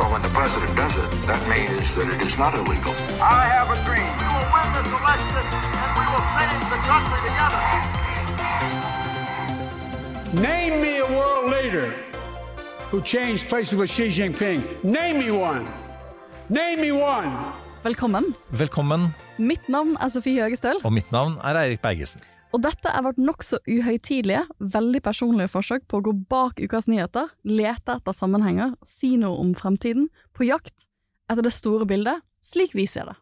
But when the president does it, that means that it is not illegal. I have a dream. We will win this election and we will change the country together. Name me a world leader who changed places with Xi Jinping. Name me one. Name me one. Velkommen. Velkommen, Mitt navn er Sofie Høgestøl, og mitt navn er Eirik Bergesen. Og dette er vårt nokså uhøytidelige, veldig personlige forsøk på å gå bak ukas nyheter, lete etter sammenhenger, si noe om fremtiden, på jakt etter det store bildet, slik vi ser det.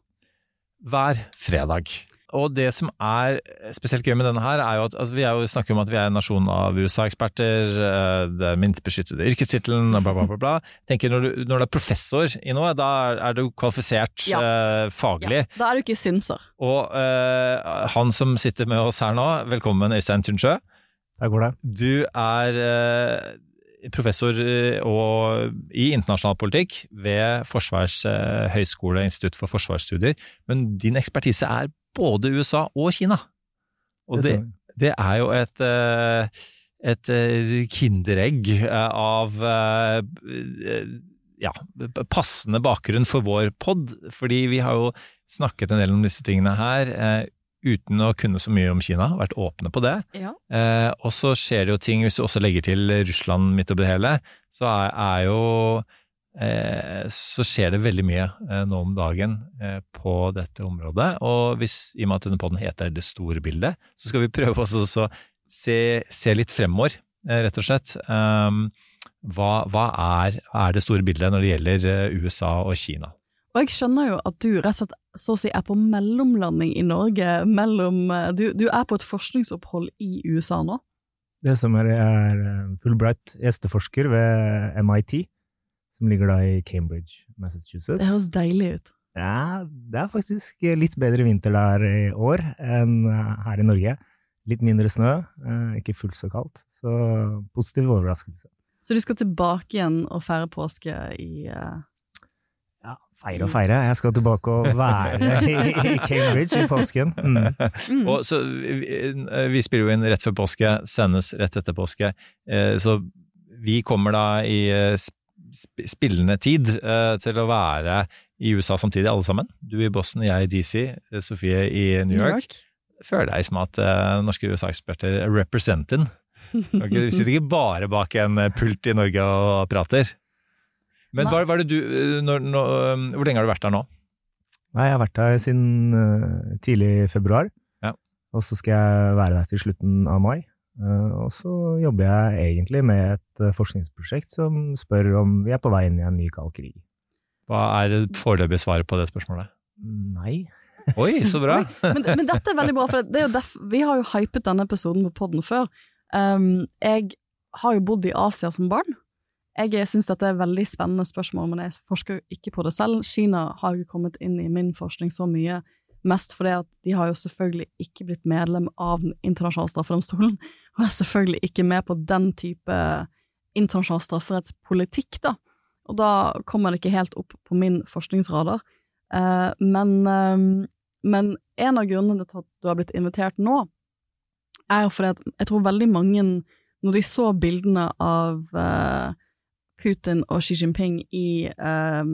Hver fredag. Og det som er spesielt gøy med denne her, er jo at altså, vi er jo, snakker om at vi er en nasjon av USA-eksperter, eh, det er minst beskyttede yrkestittelen, og bla, bla, bla. bla. Tenker når du, når du er professor i noe, da er- du kvalifisert Ja. eh, faglig. Ja, da er du ikke synser. Og eh, han som sitter med oss her nå, velkommen Øystein Tunsjø. Der går det. Du er eh, professor eh, og, i internasjonal politikk ved Forsvars eh, høgskole, Institutt for forsvarsstudier, men din ekspertise er både USA og Kina. Og det, det er jo et, eh, et eh, kinderegg eh, av ja, passende bakgrunn for vår pod, fordi vi har jo snakket en del om disse tingene her uten å kunne så mye om Kina, vært åpne på det. Ja. Eh, og så skjer det jo ting, hvis du også legger til Russland midt oppi det hele, så er, er jo Så skjer det veldig mye eh, nå om dagen eh, på dette området. Og hvis, i og med at denne podden heter Det store bildet, så skal vi prøve også å se, se litt fremover, eh, rett og slett. Um, hva, hva er, er det store bildet når det gjelder eh, USA og Kina? Og jeg skjønner jo at du rett og slett så å si er på mellomlanding i Norge, mellom eh, Du, du er på et forskningsopphold i USA nå. Det som er, er eh, Fulbright gjesteforsker ved MIT, som ligger da i Cambridge, Massachusetts. Det høres deilig ut. Ja, det er faktisk litt bedre vinter der i år enn eh, her i Norge. Litt mindre snø, eh, ikke fullt så kaldt. Så positiv overraskelse. Så du skal tilbake igjen og feire påske i uh... Ja, feire og feire. Jeg skal tilbake og være i, Cambridge i påsken. Mm. mm. Og så, vi, vi spiller jo inn rett før påske, sendes rett etter påske, eh, så vi kommer da i spillende tid eh, til å være i USA samtidig, alle sammen. Du i Boston, jeg i DC, eh, Sofie i New York. Føler deg som at eh, norske USA-eksperter er den. Vi sitter ikke bare bak en pult i Norge og prater. Men hva, hva er det du, når, når, hvor lenge har du vært der nå? Nei, jeg har vært der siden tidlig februar. Ja. Og så skal jeg være der til slutten av mai. Eh, og så jobber jeg egentlig med et eh, forskningsprosjekt som spør om vi er på vei inn i en ny kald krig. Hva er det foreløpige svaret på det spørsmålet? Nei. Oi, så bra! men, men dette er veldig bra, for det er jo derf, vi har jo hypet denne episoden på podden før. Um, jeg har jo bodd i Asia som barn. Jeg syns dette er veldig spennende spørsmål, men jeg forsker jo ikke på det selv. Kina har jo kommet inn i min forskning så mye, mest fordi at de har jo selvfølgelig ikke blitt medlem av Den internasjonale strafferomstolen, og er selvfølgelig ikke med på den type internasjonal strafferettspolitikk, da. Og da kommer det ikke helt opp på min forskningsradar. Eh, men, eh, men en av grunnene til at du har blitt invitert nå, er jo fordi at jeg tror veldig mange, når de så bildene av eh, Putin og Xi Jinping i, eh,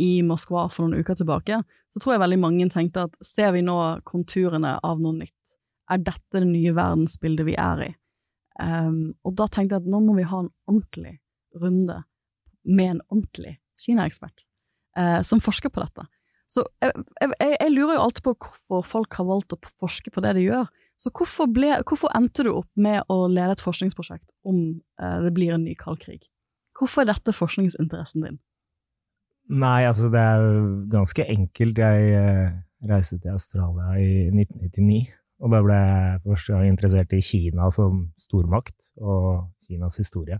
i Moskva for noen uker tilbake, så tror jeg veldig mange tenkte at ser vi nå konturene av noe nytt, er dette det nye verdensbildet vi er i? Um, og da tenkte jeg at nå må vi ha en ordentlig runde med en ordentlig Kina-ekspert uh, som forsker på dette. Så jeg, jeg, jeg lurer jo alltid på hvorfor folk har valgt å forske på det de gjør. Så hvorfor, ble, hvorfor endte du opp med å lede et forskningsprosjekt om uh, det blir en ny kald krig? Hvorfor er dette forskningsinteressen din? Nei, altså det er ganske enkelt. Jeg eh, reiste til Australia i 1999, og da ble jeg første gang interessert i Kina som stormakt og Kinas historie.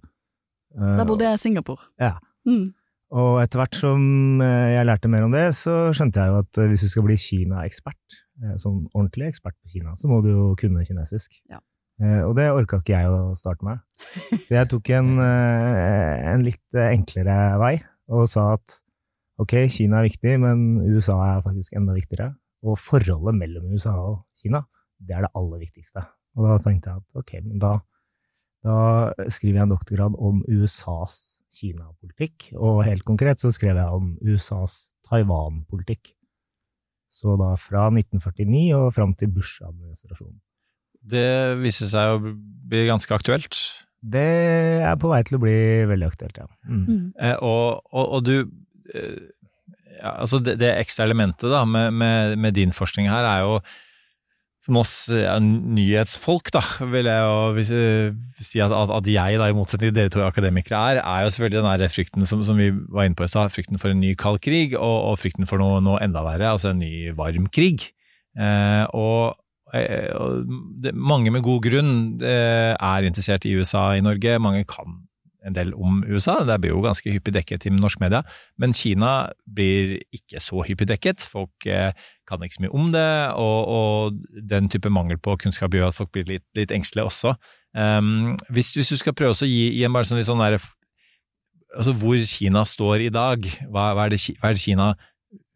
Da bodde jeg i Singapore. Ja. Mm. Og etter hvert som eh, jeg lærte mer om det, så skjønte jeg jo at eh, hvis du skal bli Kina-ekspert, eh, sånn ordentlig ekspert på Kina, så må du jo kunne kinesisk. Ja. Eh, Og det orka ikke jeg å starte med. Så jeg tok en, eh, en litt eh, enklere vei og sa at ok, Kina er viktig, men USA er faktisk enda viktigere. Og forholdet mellom USA og Kina, det er det aller viktigste. Og da tenkte jeg at ok, men da, da skriver jeg en doktorgrad om USAs Kina-politikk, og helt konkret så skrev jeg om USAs Taiwan-politikk. Så da fra 1949 og fram til Bush-administrasjonen. Det viser seg å bli ganske aktuelt. Det er på vei til å bli veldig aktuelt, ja. Mm. Eh, og, og, og du ja, altså det, det ekstra elementet da, med, med, med din forskning her er jo som oss ja, nyhetsfolk, da, vil jeg jo hvis, eh, si at, at jeg, da, i motsetning til dere to akademikere er, er jo selvfølgelig den der frykten som, som vi var inne på i stad, frykten for en ny kald krig, og, og frykten for noe, noe enda verre, altså en ny varm krig. Eh, og eh, og det, mange med god grunn eh, er interessert i USA i Norge, mange kan en del om USA, det blir jo ganske hyppig dekket i norsk media, men Kina blir ikke så hyppig dekket. Folk eh, kan ikke så mye om det, og, og, den type mangel på kunnskap gjør at folk blir litt, litt engstelige også. Um, hvis, hvis, du skal prøve å gi, gi en bare sånn litt sånn der, altså hvor Kina står i dag, hva, hva, er, det, hva er det Kina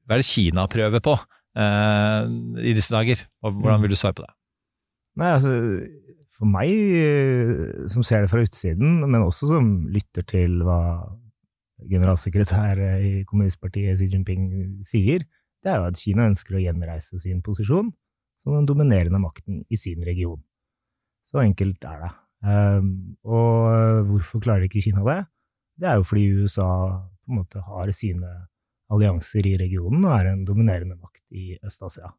hva er det Kina prøver på uh, i disse dager, og hvordan vil du svare på det? Nei, altså for meg, eh, som ser det fra utsiden, men også som lytter til hva generalsekretær i kommunistpartiet Xi Jinping sier, det er jo at Kina ønsker å gjenreise sin posisjon som den dominerende makten i sin region. Så enkelt er det. Um, og hvorfor klarer ikke Kina det? Det er jo fordi USA på en måte har sine allianser i regionen og er en dominerende makt i Øst-Asia.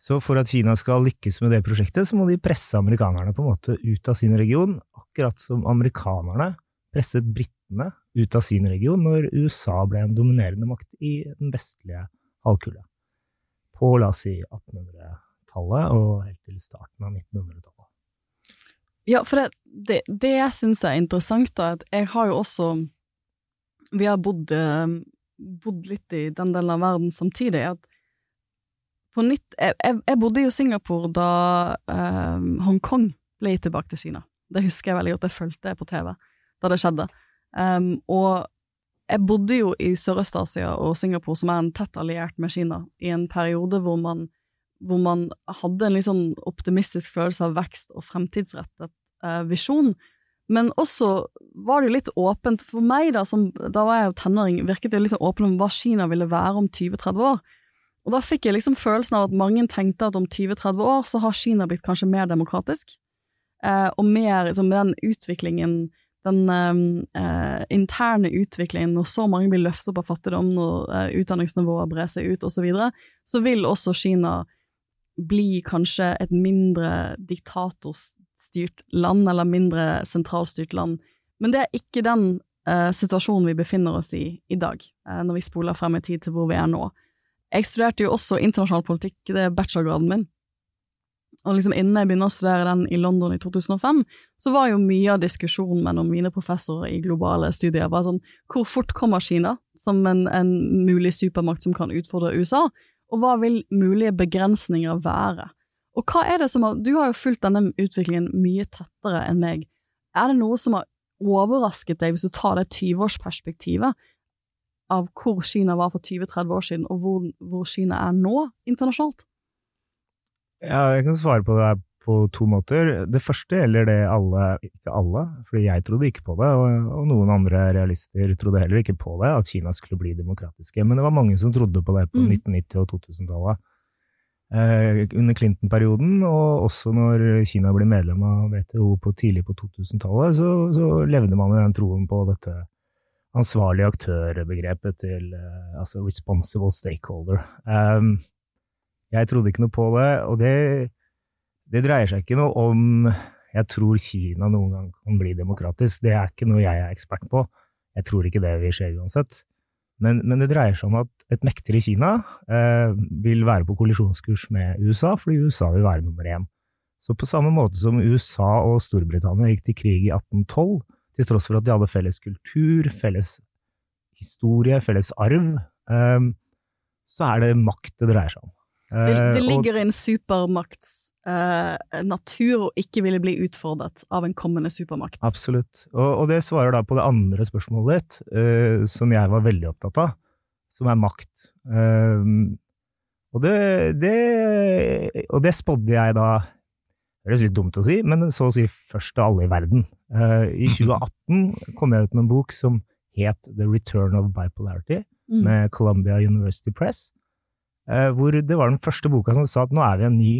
Så for at Kina skal lykkes med det prosjektet, så må de presse amerikanerne på en måte ut av sin region, akkurat som amerikanerne presset britene ut av sin region når USA ble en dominerende makt i den vestlige halvkule. På, la oss si, 1800-tallet og helt til starten av 1900-tallet. Ja, for det, det, det jeg syns er interessant, da, at jeg har jo også Vi har bodd, eh, bodd litt i den delen av verden samtidig. at på nytt jeg, jeg, bodde jo i Singapore da eh, Hongkong ble gitt tilbake til Kina. Det husker jeg veldig godt, jeg fulgte på TV da det skjedde. Um, og jeg bodde jo i Sørøst-Asia og Singapore, som er en tett alliert med Kina, i en periode hvor man, hvor man hadde en litt sånn optimistisk følelse av vekst og fremtidsrettet eh, visjon. Men også var det jo litt åpent for meg, da, som, da var jeg jo tenåring, virket det litt sånn åpent om hva Kina ville være om 20-30 år. Og da fikk jeg liksom følelsen av at mange tenkte at om 20-30 år så har Kina blitt kanskje mer demokratisk, eh, og mer liksom, den utviklingen, den eh, interne utviklingen, når så mange blir løftet opp av fattigdom, når eh, utdanningsnivået brer seg ut, osv., så, videre, så vil også Kina bli kanskje et mindre diktatorstyrt land, eller mindre sentralstyrt land. Men det er ikke den eh, situasjonen vi befinner oss i i dag, eh, når vi spoler frem i tid til hvor vi er nå. Jeg studerte jo også internasjonal politikk, det er bachelorgraden min. Og liksom innen jeg begynner å studere den i London i 2005, så var jo mye av diskusjonen mellom mine professorer i globale studier bare sånn hvor fort kommer Kina som en, en mulig supermakt som kan utfordre USA, og hva vil mulige begrensninger være? Og hva er det som har Du har jo fulgt denne utviklingen mye tettere enn meg. Er det noe som har overrasket deg, hvis du tar det 20-årsperspektivet, av hvor Kina var for 20-30 år siden, og hvor, hvor, Kina er nå internasjonalt? Ja, jeg kan svare på det på to måter. Det første gjelder det alle, ikke alle, fordi jeg trodde ikke på det, og, og noen andre realister trodde heller ikke på det, at Kina skulle bli demokratiske. Men det var mange som trodde på det på mm. 1990- og 2000-tallet. Eh, under Clinton-perioden, og også når Kina ble medlem av WTO på tidlig på 2000-tallet, så, så, levde man i den troen på dette ansvarlig aktør-begrepet til uh, altså responsible stakeholder. Um, jeg trodde ikke noe på det, og det, det, dreier seg ikke noe om jeg tror Kina noen gang kan bli demokratisk. Det er ikke noe jeg er ekspert på. Jeg tror ikke det vil skje uansett. Men, men det dreier seg om at et mektigere Kina eh, vil være på kollisjonskurs med USA, fordi USA vil være nummer én. Så på samme måte som USA og Storbritannia gikk til krig i 1812, til tross for at de hadde felles kultur, felles historie, felles arv, eh, så er det makt det dreier seg om. Det, Eh, det ligger i en supermakts eh, natur å ikke ville bli utfordret av en kommende supermakt. Absolutt. Og, og det svarer da på det andre spørsmålet ditt, eh, som jeg var veldig opptatt av, som er makt. Eh, og, det, det, og det spådde jeg da Det høres litt dumt å si, men så å si først av alle i verden. Eh, I 2018 kom jeg ut med en bok som het The Return of Bipolarity, Mm. med Columbia University Press, eh, hvor det var den første boka som sa at nå er vi i en ny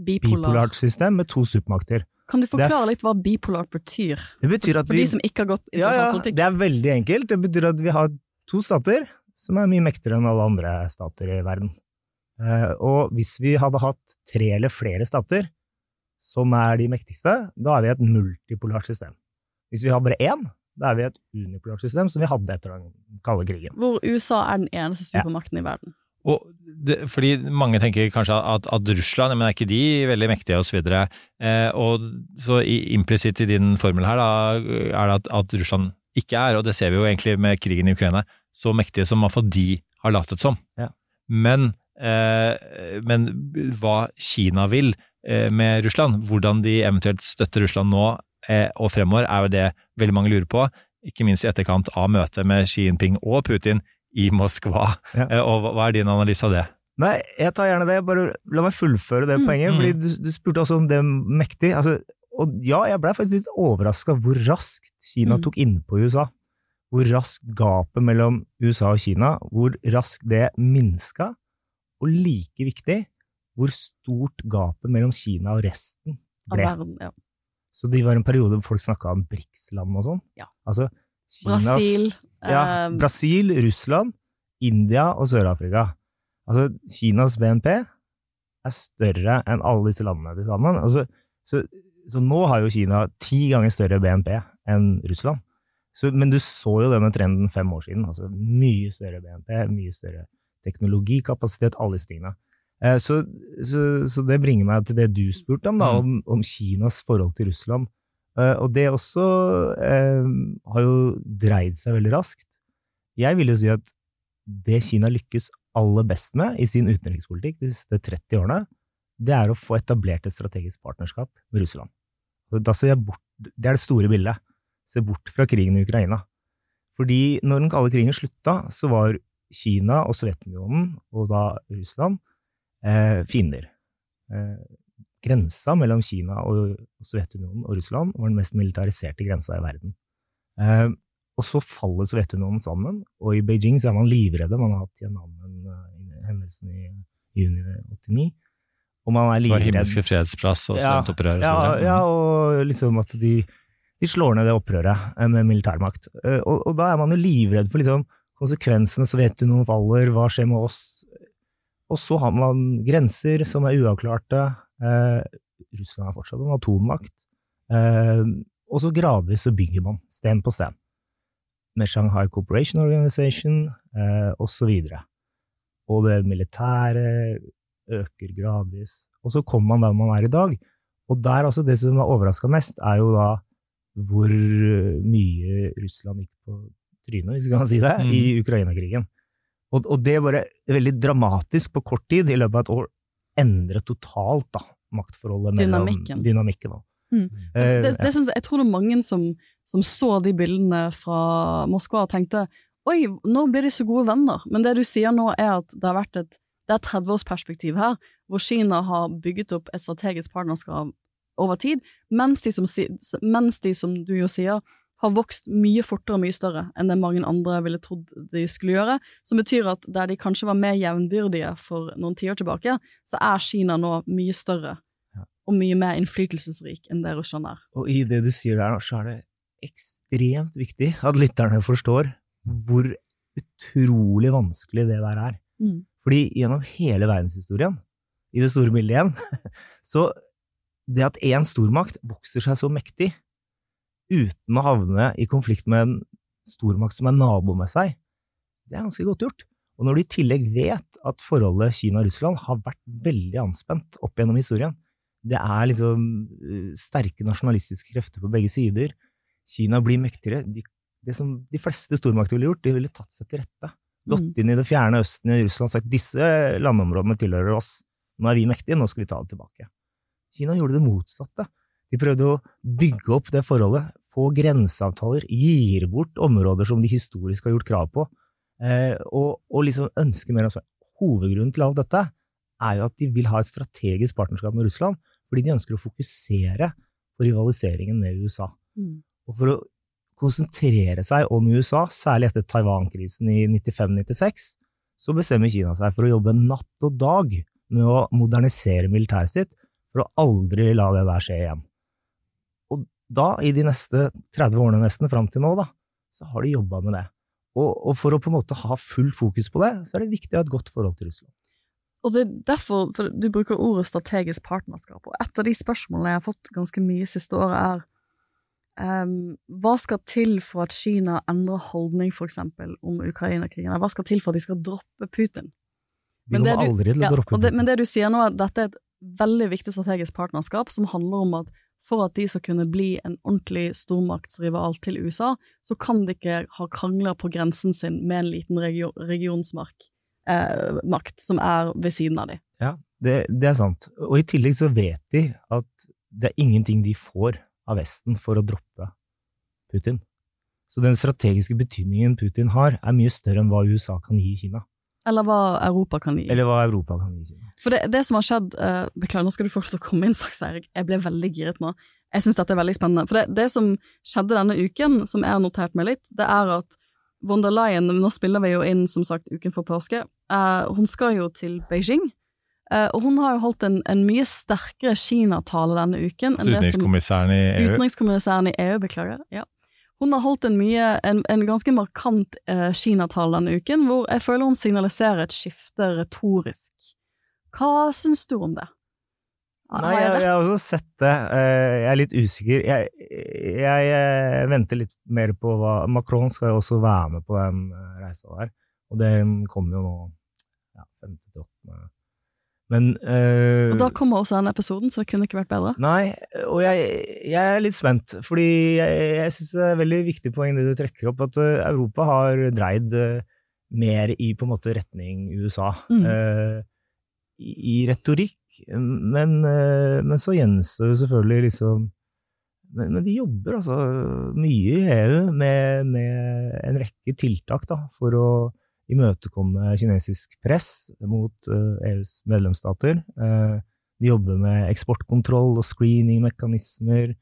Bipolar. bipolart system med to supermakter. Kan du forklare litt hva bipolart betyr? Det betyr at For vi de som ikke har gått ja, ja, politikk. det er veldig enkelt. Det betyr at vi har to stater som er mye mektigere enn alle andre stater i verden. Eh, og hvis vi hadde hatt tre eller flere stater som er de mektigste, da er vi et multipolart system. Hvis vi har bare én, da er vi et unipolart system som vi hadde etter den kalde krigen. Hvor USA er den eneste Ja. supermakten i verden. Og det, fordi mange tenker kanskje at, at Russland, men er ikke de veldig mektige og så. Eh, og så i- implisitt i din formel her da, er det at, at Russland ikke er, og det ser vi jo egentlig med krigen i Ukraina, så mektige som iallfall de har latet som. Ja. Men, eh, men hva Kina vil med Russland, hvordan de eventuelt støtter Russland nå eh, og fremover, er jo det veldig mange lurer på. Ikke minst i etterkant av møtet med Xi Jinping og Putin i Moskva. Ja. Eh, Og hva- hva er din analyse av det? Nei, jeg tar gjerne det. Bare la meg fullføre det Mm. poenget. Mm. fordi du, du spurte også om det mektig. Altså, og ja, jeg ble faktisk litt overraska hvor raskt Kina Mm. tok innpå USA. Hvor raskt gapet mellom USA og Kina, hvor raskt det minska. Og like viktig, hvor stort gapet mellom Kina og resten Av ble. verden, ja. Så det var en periode hvor folk snakka om BRICS-land og sånn. Ja. Altså, Kinas, Brasil. ja, eh, Brasil, Russland, India og Sør-Afrika. Altså, Kinas BNP er større enn alle disse landene til sammen. Altså, så, så nå har jo Kina ti ganger større BNP enn Russland. Så, men du så jo denne trenden fem år siden. Altså, mye større BNP, mye større teknologikapasitet, alle disse tingene. Eh, så, så, så det bringer meg til det du spurte om, da, om, om Kinas forhold til Russland. Eh, og det også eh, har jo dreid seg veldig raskt. Jeg vil jo si at det Kina lykkes aller best med i sin utenrikspolitikk de siste 30 årene, det er å få etablert et strategisk partnerskap med Russland. Da ser jeg bort, det er det store bildet. Se bort fra krigen i Ukraina. Fordi når den kalde krigen slutta, så var Kina og Sovjetunionen, og da Russland, eh, fiender. Eh, grensa mellom Kina og Sovjetunionen og Russland var den mest militariserte grensa i verden. Eh, og så faller Sovjetunionen sammen, og i Beijing så er man livredde. Man har hatt Tiananmen-hendelsen i juni 89, og man er livredd. himmelske fredsplass og studentopprør og ja, ja, og liksom at de, de slår ned det opprøret eh, med militærmakt. Eh, Og, og da er man jo livredd for liksom konsekvensene. Sovjetunionen faller, hva skjer med oss? Og så har man grenser som er uavklarte. Eh, Russland er fortsatt en atommakt. Eh, og så gradvis så bygger man, sten på sten. Med Shanghai Cooperation Organization eh, og så videre. Og det militære øker gradvis. Og så kommer man der man er i dag. Og der altså, det som har overraska mest, er jo da hvor mye Russland gikk på trynet, hvis vi kan si det, Mm. i Ukraina-krigen. Og, og det bare veldig dramatisk på kort tid, i løpet av et år, endret totalt da, maktforholdet mellom Dynamikken. dynamikken. Mm. Eh, det, det synes jeg tror det er mange som, som så de bildene fra Moskva og tenkte oi, nå blir de så gode venner. Men det du sier nå er at det har vært et det er 30-årsperspektiv her, hvor Kina har bygget opp et strategisk partnerskap over tid, mens de, som, mens de, som du jo sier, har vokst mye fortere og mye større enn det mange andre ville trodd de skulle gjøre, som betyr at der de kanskje var mer jevnbyrdige for noen tiår tilbake, så er Kina nå mye større og mye mer innflytelsesrik enn det Russland er. Og i det du sier der, så er det ekstremt viktig at lytterne forstår hvor utrolig vanskelig det der er. Mm. Fordi gjennom hele verdenshistorien, i det store bildet igjen, så det at én stormakt vokser seg så mektig uten å havne i konflikt med en stormakt som er nabo med seg, det er ganske godt gjort. Og når du i tillegg vet at forholdet Kina-Russland har vært veldig anspent opp gjennom historien, det er liksom eh, sterke nasjonalistiske krefter på begge sider, Kina blir mektigere, de det som de fleste stormakter ville gjort, de ville tatt seg til rette. Gått Mm. inn i det fjerne østen i Russland og sagt disse landområdene tilhører oss, nå er vi mektige, nå skal vi ta det tilbake. Kina gjorde det motsatte. De prøvde å bygge opp det forholdet, få grenseavtaler, gir bort områder som de historisk har gjort krav på, eh, og, og liksom ønske mer seg. Hovedgrunnen til alt dette er jo at de vil ha et strategisk partnerskap med Russland, fordi de ønsker å fokusere på rivaliseringen med USA. Mm. Og for å konsentrere seg om USA, særlig etter Taiwan-krisen i 95-96, så bestemmer Kina seg for å jobbe natt og dag med å modernisere militæret sitt, for å aldri la det der skje igjen. Da, i de neste 30 årene nesten, fram til nå, da, så har de jobba med det. Og, og for å på en måte ha full fokus på det, så er det viktig å ha et godt forhold til Russland. Og det er derfor for du bruker ordet strategisk partnerskap, og et av de spørsmålene jeg har fått ganske mye siste året, er um, hva skal til for at Kina endrer holdning, for eksempel, om Ukraina-krigen? Hva skal til for at de skal droppe Putin? Vi kommer aldri til å ja, droppe det, Putin. Men det du sier nå, er at dette er et veldig viktig strategisk partnerskap som handler om at for at de skal kunne bli en ordentlig stormaktsrival til USA, så kan de ikke ha krangler på grensen sin med en liten regio regionsmakt eh, som er ved siden av dem. Ja, det, det er sant. Og i tillegg så vet de at det er ingenting de får av Vesten for å droppe Putin. Så den strategiske betydningen Putin har, er mye større enn hva USA kan gi Kina. Eller hva Europa kan gi. Eller hva Europa kan gi For det, det som har skjedd uh, Beklager, nå skal du få lov til å komme inn straks, Eirik. Jeg ble veldig giret nå. Jeg syns dette er veldig spennende. For det, det som skjedde denne uken, som jeg har notert meg litt, det er at von der Leyen Nå spiller vi jo inn, som sagt, uken for påske. Uh, hun skal jo til Beijing. Uh, og hun har jo holdt en, en mye sterkere Kina-tale denne uken. enn Utenrikskommissæren i EU. Utenrikskommissæren i EU, beklager. Ja. Hun har holdt en, mye, en, en ganske markant eh, Kina-tall denne uken, hvor jeg føler hun signaliserer et skifte retorisk. Hva syns du om det? Nei, jeg jeg, har også sett det. Eh, Jeg er litt usikker. Jeg, jeg, eh, venter litt mer på hva Macron skal jo også være med på den eh, reisa der, og den kommer jo nå ja, 5. til 8. Men eh, Og da kommer også denne episoden, så det kunne ikke vært bedre. Nei, og jeg, jeg er litt spent, fordi jeg, jeg syns det er veldig viktig poeng det du trekker opp, at eh, Europa har dreid eh, mer i på en måte retning USA. Mm. Uh, i, I retorikk, men, uh, men så gjenstår jo selvfølgelig liksom men, men de jobber altså mye i EU med, med en rekke tiltak da, for å imøtekomme kinesisk press mot eh, EUs medlemsstater. Eh, de jobber med eksportkontroll og screeningmekanismer.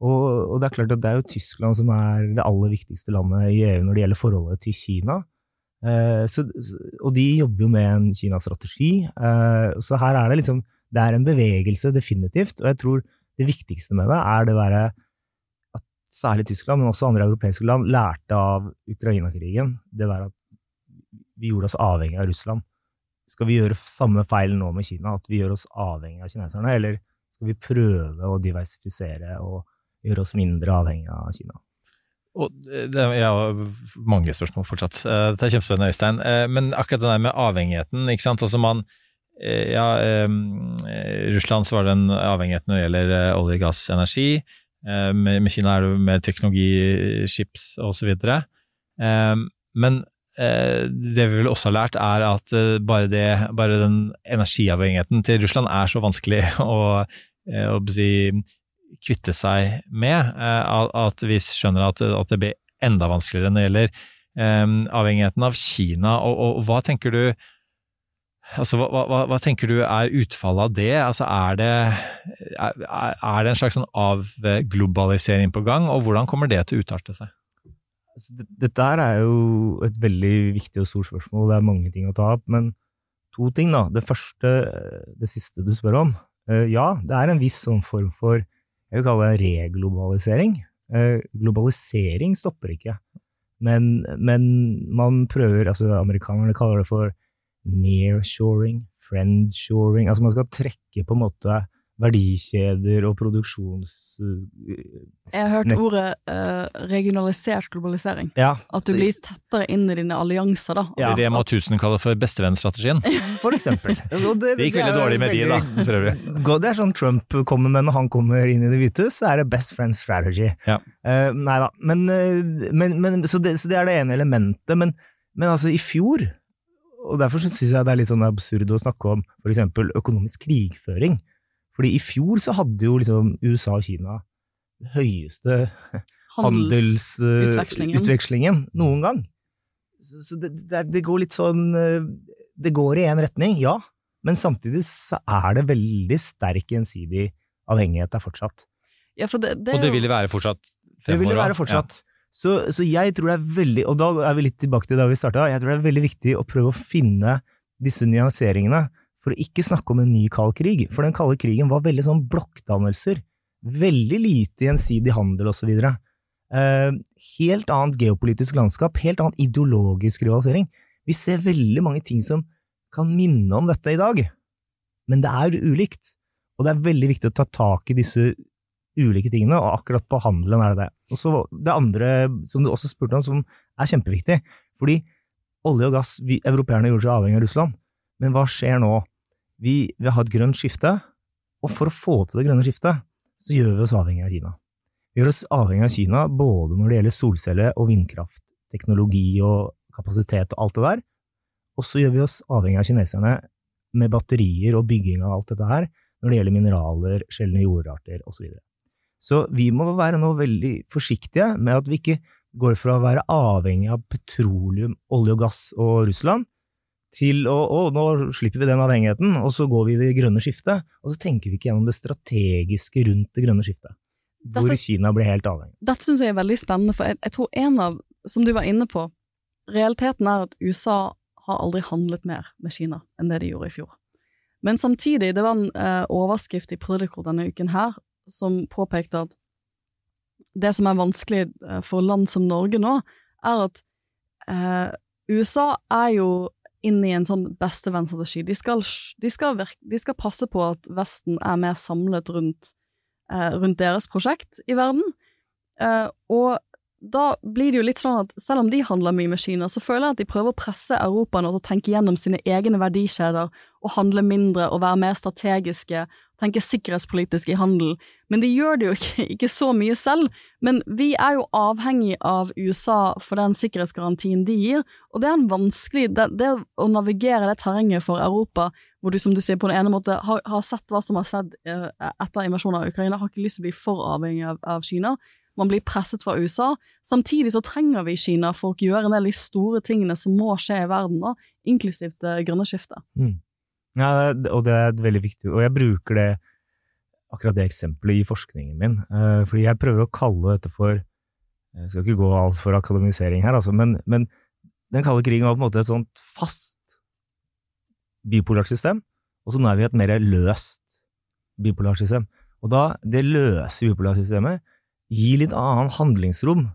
Og, og det er klart at det er jo Tyskland som er det aller viktigste landet i EU når det gjelder forholdet til Kina. Eh, så- og de jobber jo med en Kina-strategi. Eh, så her er det liksom Det er en bevegelse, definitivt. Og jeg tror det viktigste med det er det derre at særlig Tyskland, men også andre europeiske land, lærte av Ukraina-krigen. Det der at vi gjorde oss avhengig av Russland. Skal vi gjøre samme feil nå med Kina, at vi gjør oss avhengig av kineserne, eller skal vi prøve å diversifisere og gjøre oss mindre avhengig av Kina? Og det, jeg har mange spørsmål fortsatt. Det Dette er kjempespennende, Øystein. Eh, Men akkurat det der med avhengigheten, ikke sant. Altså man eh, Ja, eh, Russland så var det en avhengighet når det gjelder eh, olje, gass, energi. Eh, Med Kina er det med teknologi, chips osv. Men eh, det vi vel også har lært, er at eh, bare, det, bare den energiavhengigheten til Russland er så vanskelig å, eh, å si, kvitte seg med, eh, at vi skjønner at, at det blir enda vanskeligere når det gjelder um, avhengigheten av Kina. Og, og, og hva tenker du Altså, hva, hva, hva tenker du er utfallet av det? Altså, er det, er, er det en slags sånn avglobalisering på gang, og hvordan kommer det til å utarte seg? Altså, det- Dette er jo et veldig viktig og stort spørsmål, det er mange ting å ta opp, men to ting da. Det første, det siste du spør om. Eh, Ja, det er en viss sånn form for, jeg vil kalle det reglobalisering. Eh, Globalisering stopper ikke, men, men man prøver, altså amerikanerne kaller det for nearshoring, friendshoring, altså man skal trekke på en måte verdikjeder og produksjons... eh, Jeg har hørt ordet uh, regionalisert globalisering. Ja, At du blir tettere inn i dine allianser, da. Ja. Det Rema 1000 kaller for bestevennstrategien. for eksempel. Det, Det gikk veldig dårlig med de, da, for øvrig. Det er sånn Trump kommer med når han kommer inn i Det hvite hus, så er det best friend strategy. Ja. Uh, nei da, men, men, men så, det, så det er det ene elementet. Men, men altså, i fjor, og derfor syns jeg det er litt sånn absurd å snakke om eksempel økonomisk krigføring. Fordi i fjor så hadde jo liksom USA og Kina den høyeste Handelsutvekslingen. handelsutvekslingen noen gang. Så, så det, det, det går litt sånn eh, Det går i én retning, ja, men samtidig så er det veldig sterk gjensidig avhengighet der fortsatt. Ja, for det, det Og det vil det være fortsatt Det vil det være fortsatt. fortsatt. Så, så jeg tror det er veldig, og da er vi litt tilbake til da vi starta, jeg tror det er veldig viktig å prøve å finne disse nyanseringene for å ikke snakke om en ny kald krig, for den kalde krigen var veldig sånn blokkdannelser, veldig lite gjensidig handel så videre. Eh, helt annet geopolitisk landskap, helt annet ideologisk rivalisering. Vi ser veldig mange ting som kan minne om dette i dag, men det er ulikt, og det er veldig viktig å ta tak i disse ulike tingene, og akkurat på handelen er det det. Og så det andre som du også spurte om, som er kjempeviktig, fordi olje og gass, vi europeerne gjorde seg avhengig av Russland, men hva skjer nå? Vi, vi har et grønt skifte, og for å få til det grønne skiftet, så gjør vi oss avhengig av Kina. Vi gjør oss avhengig av Kina både når det gjelder solcelle- og vindkraft, teknologi og kapasitet og alt det der, og så gjør vi oss avhengig av kineserne med batterier og bygging av alt dette her, når det gjelder mineraler, sjeldne jordarter osv. Så vi må være nå veldig forsiktige med at vi ikke går fra å være avhengig av petroleum, olje og gass og Russland, til å, å nå slipper vi den avhengigheten, og så går vi i det grønne skiftet, og så tenker vi ikke gjennom det strategiske rundt det grønne skiftet, hvor Dette- Kina blir helt avhengig. Dette syns jeg er veldig spennende, for jeg, jeg tror en av, som du var inne på, realiteten er at USA har aldri handlet mer med Kina enn det de gjorde i fjor. Men samtidig, det var en eh, overskrift i Political denne uken her, som påpekte at det som er vanskelig eh, for land som Norge nå, er at eh, USA er jo inne i en sånn bestevennstrategi. De de, de skal passe på at Vesten er mer samlet rundt, eh, rundt deres prosjekt i verden. Eh, og da blir det jo litt sånn at selv om de handler mye med Kina, så føler jeg at de prøver å presse Europa nå til å tenke gjennom sine egne verdikjeder og handle mindre og være mer strategiske, tenke sikkerhetspolitisk i handel. Men de gjør det jo ikke, ikke så mye selv. Men vi er jo avhengig av USA for den sikkerhetsgarantien de gir, og det er en vanskelig Det, det å navigere det terrenget for Europa, hvor du som du sier på den ene måte har, har sett hva som har skjedd eh, etter invasjonen av Ukraina, har ikke lyst til å bli for avhengig av, av Kina. Man blir presset fra USA. Samtidig så trenger vi Kina for å gjøre en del de store tingene som må skje i verden, da, inklusivt det grønne skiftet. Mm. Ja, og det er veldig viktig, og jeg bruker det akkurat det eksempelet i forskningen min, eh, fordi jeg prøver å kalle dette for Jeg skal ikke gå altfor akademisering her, altså, men, men den kalde krigen var på en måte et sånt fast bipolart system, og så nå er vi et mer løst bipolart system. Og da, det løse bipolarsystemet gir litt annen handlingsrom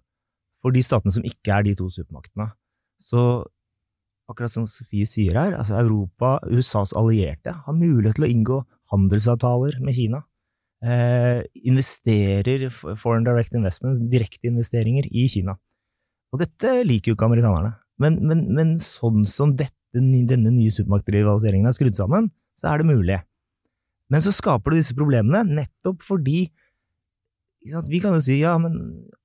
for de statene som ikke er de to supermaktene. Så akkurat som Sofie sier her, altså Europa, USAs allierte, har mulighet til å inngå handelsavtaler med Kina. Eh, investerer foreign direct investment, direkteinvesteringer i Kina. Og dette liker jo ikke amerikanerne. Men, men, men sånn som dette, denne nye supermaktrivaliseringen er skrudd sammen, så er det mulig. Men så skaper det disse problemene nettopp fordi Vi kan jo si ja, men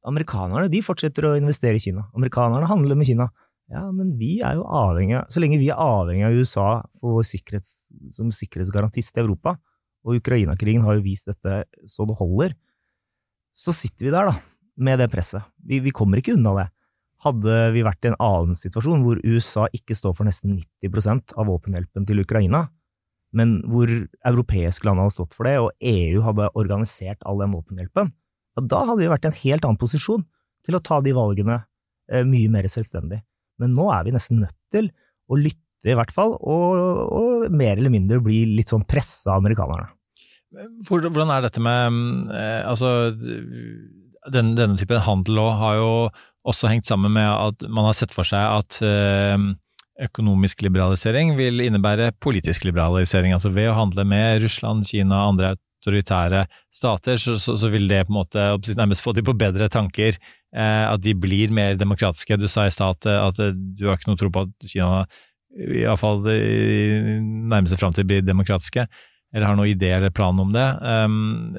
amerikanerne de fortsetter å investere i Kina. Amerikanerne handler med Kina. Ja, men vi er jo avhengig av Så lenge vi er avhengig av USA sikkerhets, som sikkerhetsgarantist i Europa, og Ukraina-krigen har jo vist dette så det holder, så sitter vi der, da, med det presset. Vi, vi kommer ikke unna det. Hadde vi vært i en annen situasjon hvor USA ikke står for nesten 90% av våpenhjelpen til Ukraina, men hvor europeiske land hadde stått for det, og EU hadde organisert all den våpenhjelpen, ja, da hadde vi vært i en helt annen posisjon til å ta de valgene eh, mye mer selvstendig. Men nå er vi nesten nødt til å lytte, i hvert fall, og, og mer eller mindre bli litt sånn pressa av amerikanerne. Hvordan er dette med eh, Altså, denne, denne typen handel har jo også hengt sammen med at man har sett for seg at eh, økonomisk liberalisering vil innebære politisk liberalisering. Altså ved å handle med Russland, Kina og andre autoritære stater, så, så, så vil det på en måte nærmest få de på bedre tanker. Eh, at de blir mer demokratiske. Du sa i stad at, at, du har ikke noe tro på at Kina iallfall i nærmeste framtid blir demokratiske, eller har noen idé eller plan om det. Um,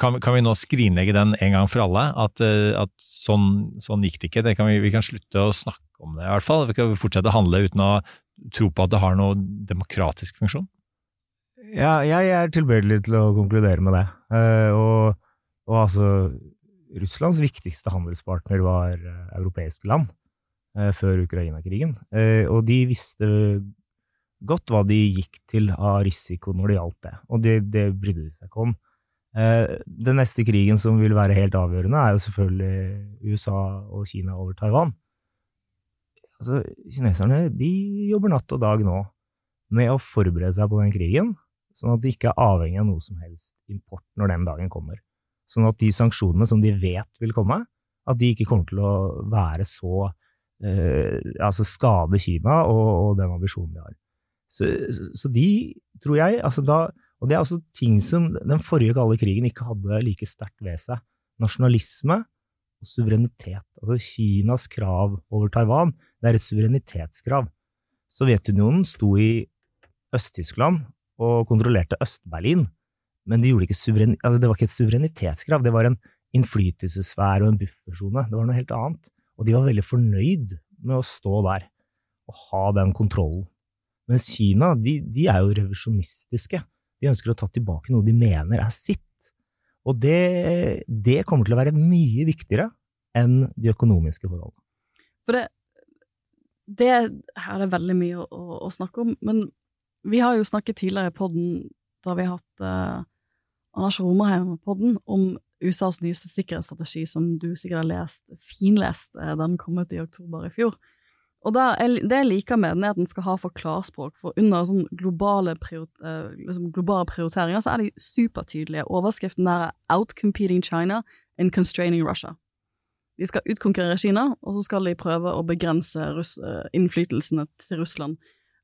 kan, kan, vi nå skrinlegge den en gang for alle? At, at sånn, sånn, gikk det ikke. Det kan vi, vi, kan slutte å snakke om det, i hvert fall. Vi kan fortsette å handle uten å tro på at det har noen demokratisk funksjon. Ja, jeg er tilbøyelig til å konkludere med det. Uh, og, og, altså Russlands viktigste handelspartner var uh, europeiske land uh, før Ukraina-krigen. og de visste godt hva de gikk til av risiko når det gjaldt det, og det, det brydde de seg ikke om. Den neste krigen som vil være helt avgjørende, er jo selvfølgelig USA og Kina over Taiwan. Altså, kineserne de jobber natt og dag nå med å forberede seg på den krigen, sånn at de ikke er avhengig av noe som helst import når den dagen kommer. Sånn at de sanksjonene som de vet vil komme, at de ikke kommer til å være så eh, Altså skade Kina og, og, den ambisjonen de har. Så, så, de, tror jeg altså da, Og det er også ting som den forrige kalde krigen ikke hadde like sterkt ved seg. Nasjonalisme og suverenitet. Altså Kinas krav over Taiwan, det er et suverenitetskrav. Sovjetunionen sto i Øst-Tyskland og kontrollerte Øst-Berlin, men de altså det var ikke et suverenitetskrav, det var en innflytelsessfære og en buffersone. Det var noe helt annet. Og de var veldig fornøyd med å stå der og ha den kontrollen. Mens Kina, de, de er jo revisjonistiske. De ønsker å ta tilbake noe de mener er sitt. Og det, det kommer til å være mye viktigere enn de økonomiske forholdene. For det, det her er veldig mye å, å, snakke om, men vi har jo snakket tidligere i podden, da vi har hatt uh, Anders Romerheim på podden, om USAs nyeste sikkerhetsstrategi, som du sikkert har lest, finlest, uh, den kom ut i oktober i fjor. Og der, det jeg liker med den, er at den skal ha for klarspråk, for under sånn globale, prior, eh, liksom globale, prioriteringer så er de supertydelige. Overskriften der er 'Outcompeting China and Constraining Russia'. De skal utkonkurrere Kina, og så skal de prøve å begrense eh, innflytelsene til Russland.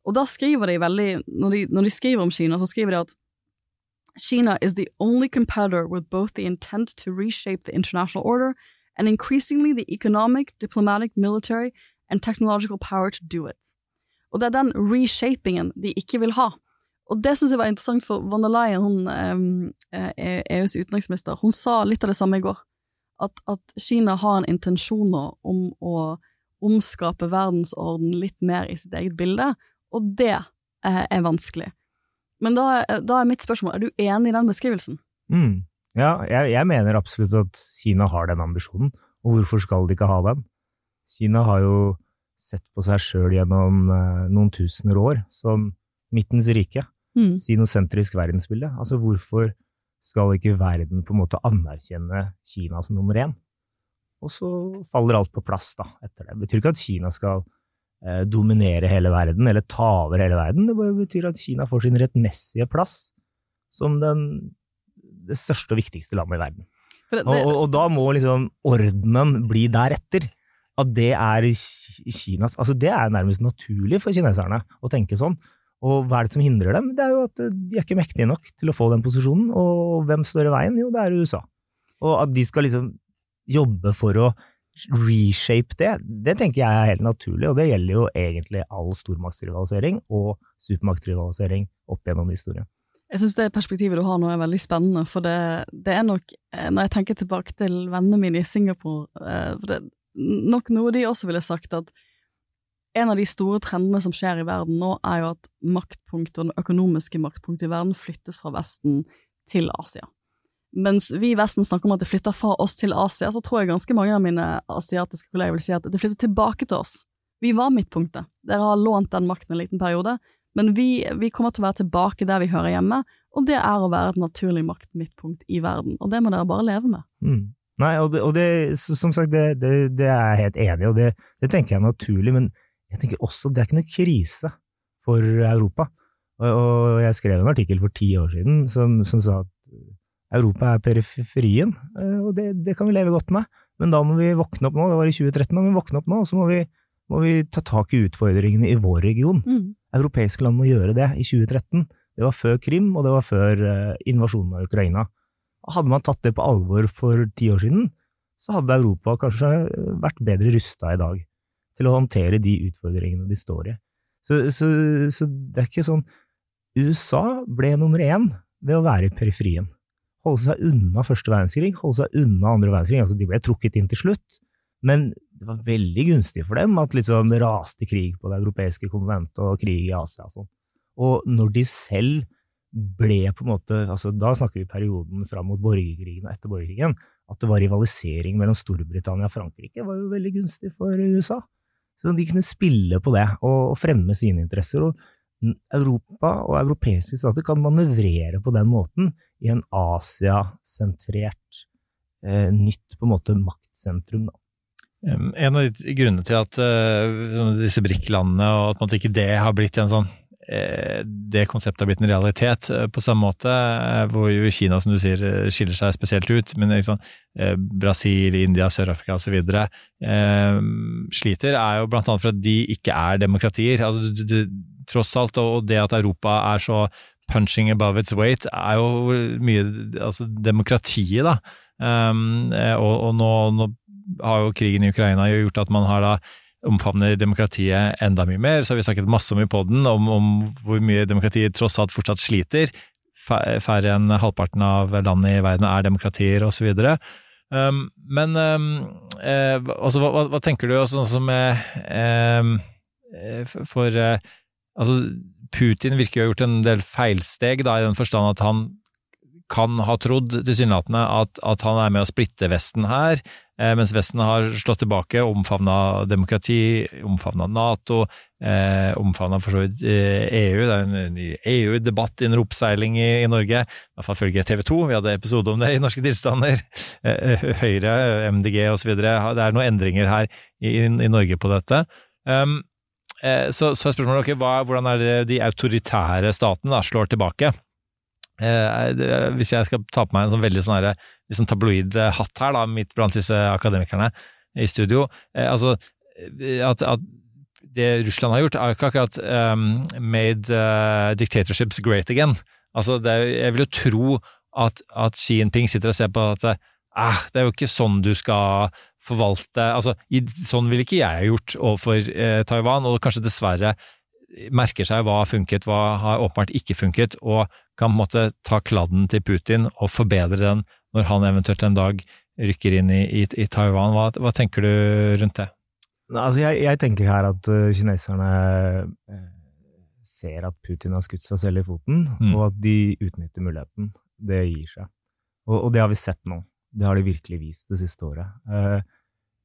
Og da skriver de veldig når de, når de skriver om Kina, så skriver de at Kina is the only competitor with both the intent to reshape the international order and increasingly the economic, diplomatic, military and technological power to do it. Og det er den reshapingen de ikke vil ha. Og det syns jeg var interessant, for von der Leyen, hun, eh, EUs utenriksminister, hun sa litt av det samme i går. At, at Kina har en intensjon om å omskape verdensorden litt mer i sitt eget bilde, og det eh, er vanskelig. Men da, da, er mitt spørsmål, er du enig i den beskrivelsen? Mm. Ja, jeg, jeg, mener absolutt at Kina har den ambisjonen, og hvorfor skal de ikke ha den? Kina har jo sett på seg sjøl gjennom eh, noen tusener år som midtens rike. Mm. Sinosentrisk verdensbilde. Altså, hvorfor skal ikke verden på en måte anerkjenne Kina som nummer én? Og så faller alt på plass da, etter det. Det betyr ikke at Kina skal dominere hele verden, eller ta over hele verden. Det betyr at Kina får sin rettmessige plass som den, det største og viktigste landet i verden. Det, det, og, og, og, da må liksom ordenen bli deretter at det er Kinas Altså, det er nærmest naturlig for kineserne å tenke sånn. Og hva er det som hindrer dem? Det er jo at de er ikke mektige nok til å få den posisjonen. Og hvem står i veien? Jo, det er USA. Og at de skal liksom jobbe for å reshape det, det tenker jeg er helt naturlig, og det gjelder jo egentlig all stormaktsrivalisering og supermaktsrivalisering opp gjennom historien. Jeg syns det perspektivet du har nå er veldig spennende, for det, det, er nok, eh, når jeg tenker tilbake til vennene mine i Singapore, eh, for det, nok noe de også ville sagt, at en av de store trendene som skjer i verden nå, er jo at maktpunktet og den økonomiske maktpunktet i verden flyttes fra Vesten til Asia. Mens vi i Vesten snakker om at det flytter fra oss til Asia, så tror jeg ganske mange av mine asiatiske kolleger vil si at det flytter tilbake til oss. Vi var midtpunktet. Dere har lånt den makten en liten periode, men vi, vi kommer til å være tilbake der vi hører hjemme, og det er å være et naturlig maktmidtpunkt i verden, og det må dere bare leve med. Mm. Nei, og det, og det som sagt, det, det, er jeg helt enig i, og det, tenker jeg er naturlig, men jeg tenker også det er ikke noe krise for Europa. Og, og jeg skrev en artikkel for ti år siden som, som sa at Europa er periferien, eh, og det, kan vi leve godt med, men da må vi våkne opp nå, det var i 2013, da må vi våkne opp nå, og så må vi, må vi ta tak i utfordringene i vår region. Mm. Europeiske land må gjøre det i 2013, Det var før Krim, og det var før eh, invasjonen av Ukraina. Hadde man tatt det på alvor for ti år siden, så hadde Europa kanskje vært bedre rusta i dag til å håndtere de utfordringene de står i. Så, så, så det er ikke sånn USA ble nummer én ved å være i periferien. Holde seg unna første verdenskrig, holde seg unna andre verdenskrig. Altså, de ble trukket inn til slutt, men det var veldig gunstig for dem at liksom, det raste krig på det europeiske konventet og krig i Asia og sånn. Og når de selv ble på en måte altså Da snakker vi perioden fram mot borgerkrigen og etter borgerkrigen. At det var rivalisering mellom Storbritannia og Frankrike, var jo veldig gunstig for USA. Så de kunne spille på det og fremme sine interesser. og Europa og europeiske stater kan manøvrere på den måten i en Asia-sentrert, eh, nytt på en måte maktsentrum. Da. En av grunnene til at uh, disse brikklandene og at ikke det har blitt en sånn uh, det konseptet har blitt en realitet uh, på samme måte, hvor jo Kina, som du sier, skiller seg spesielt ut, men liksom, Brasil, India, Sør-Afrika osv. sliter, er jo blant annet for at de ikke er demokratier. Altså, det, det, tross alt, og det at Europa er så punching above its weight, er jo mye altså demokratiet, da. Um, og, og nå, nå, har jo krigen i Ukraina gjort at man har da omfavner demokratiet enda mye mer. Så har vi snakket masse om i poden om, om hvor mye demokratiet tross alt fortsatt sliter. Færre enn halvparten av landene i verden er demokratier, osv. Um, men um, eh, altså, hva, hva, tenker du sånn som eh, For eh, altså, Putin virker jo ha gjort en del feilsteg, da, i den forstand at han kan ha trodd tilsynelatende at, at han er med å splitte Vesten her, eh, mens Vesten har slått tilbake, omfavna demokrati, omfavna Nato, eh, omfavna for så vidt eh, EU. Det er en ny EU-debatt under oppseiling i, i Norge, i hvert fall følge TV 2, vi hadde episode om det i Norske tilstander. Eh, Høyre, MDG osv. Det er noen endringer her i, i Norge på dette. Um, så, så er spørsmålet okay, hva, hvordan er det de autoritære statene da, slår tilbake? Eh, hvis jeg skal ta på meg en sånn veldig sånn liksom tabloid hatt her, da, midt blant disse akademikerne i studio eh, altså at, at, det Russland har gjort, er jo ikke akkurat um, made uh, dictatorships great again. Altså, det, jeg vil jo tro at, at Xi Jinping sitter og ser på at eh, det er jo ikke sånn du skal forvalte altså, Sånn ville ikke jeg gjort overfor eh, Taiwan, og kanskje dessverre merker seg hva har funket, hva har åpenbart ikke funket, og kan på en måte ta kladden til Putin og forbedre den når han eventuelt en dag rykker inn i, i, i Taiwan. Hva, hva, tenker du rundt det? Altså, jeg, jeg tenker her at uh, kineserne uh, ser at Putin har skutt seg selv i foten, mm. og at de utnytter muligheten. Det gir seg. Og, og det har vi sett nå. Det har de virkelig vist det siste året. Eh,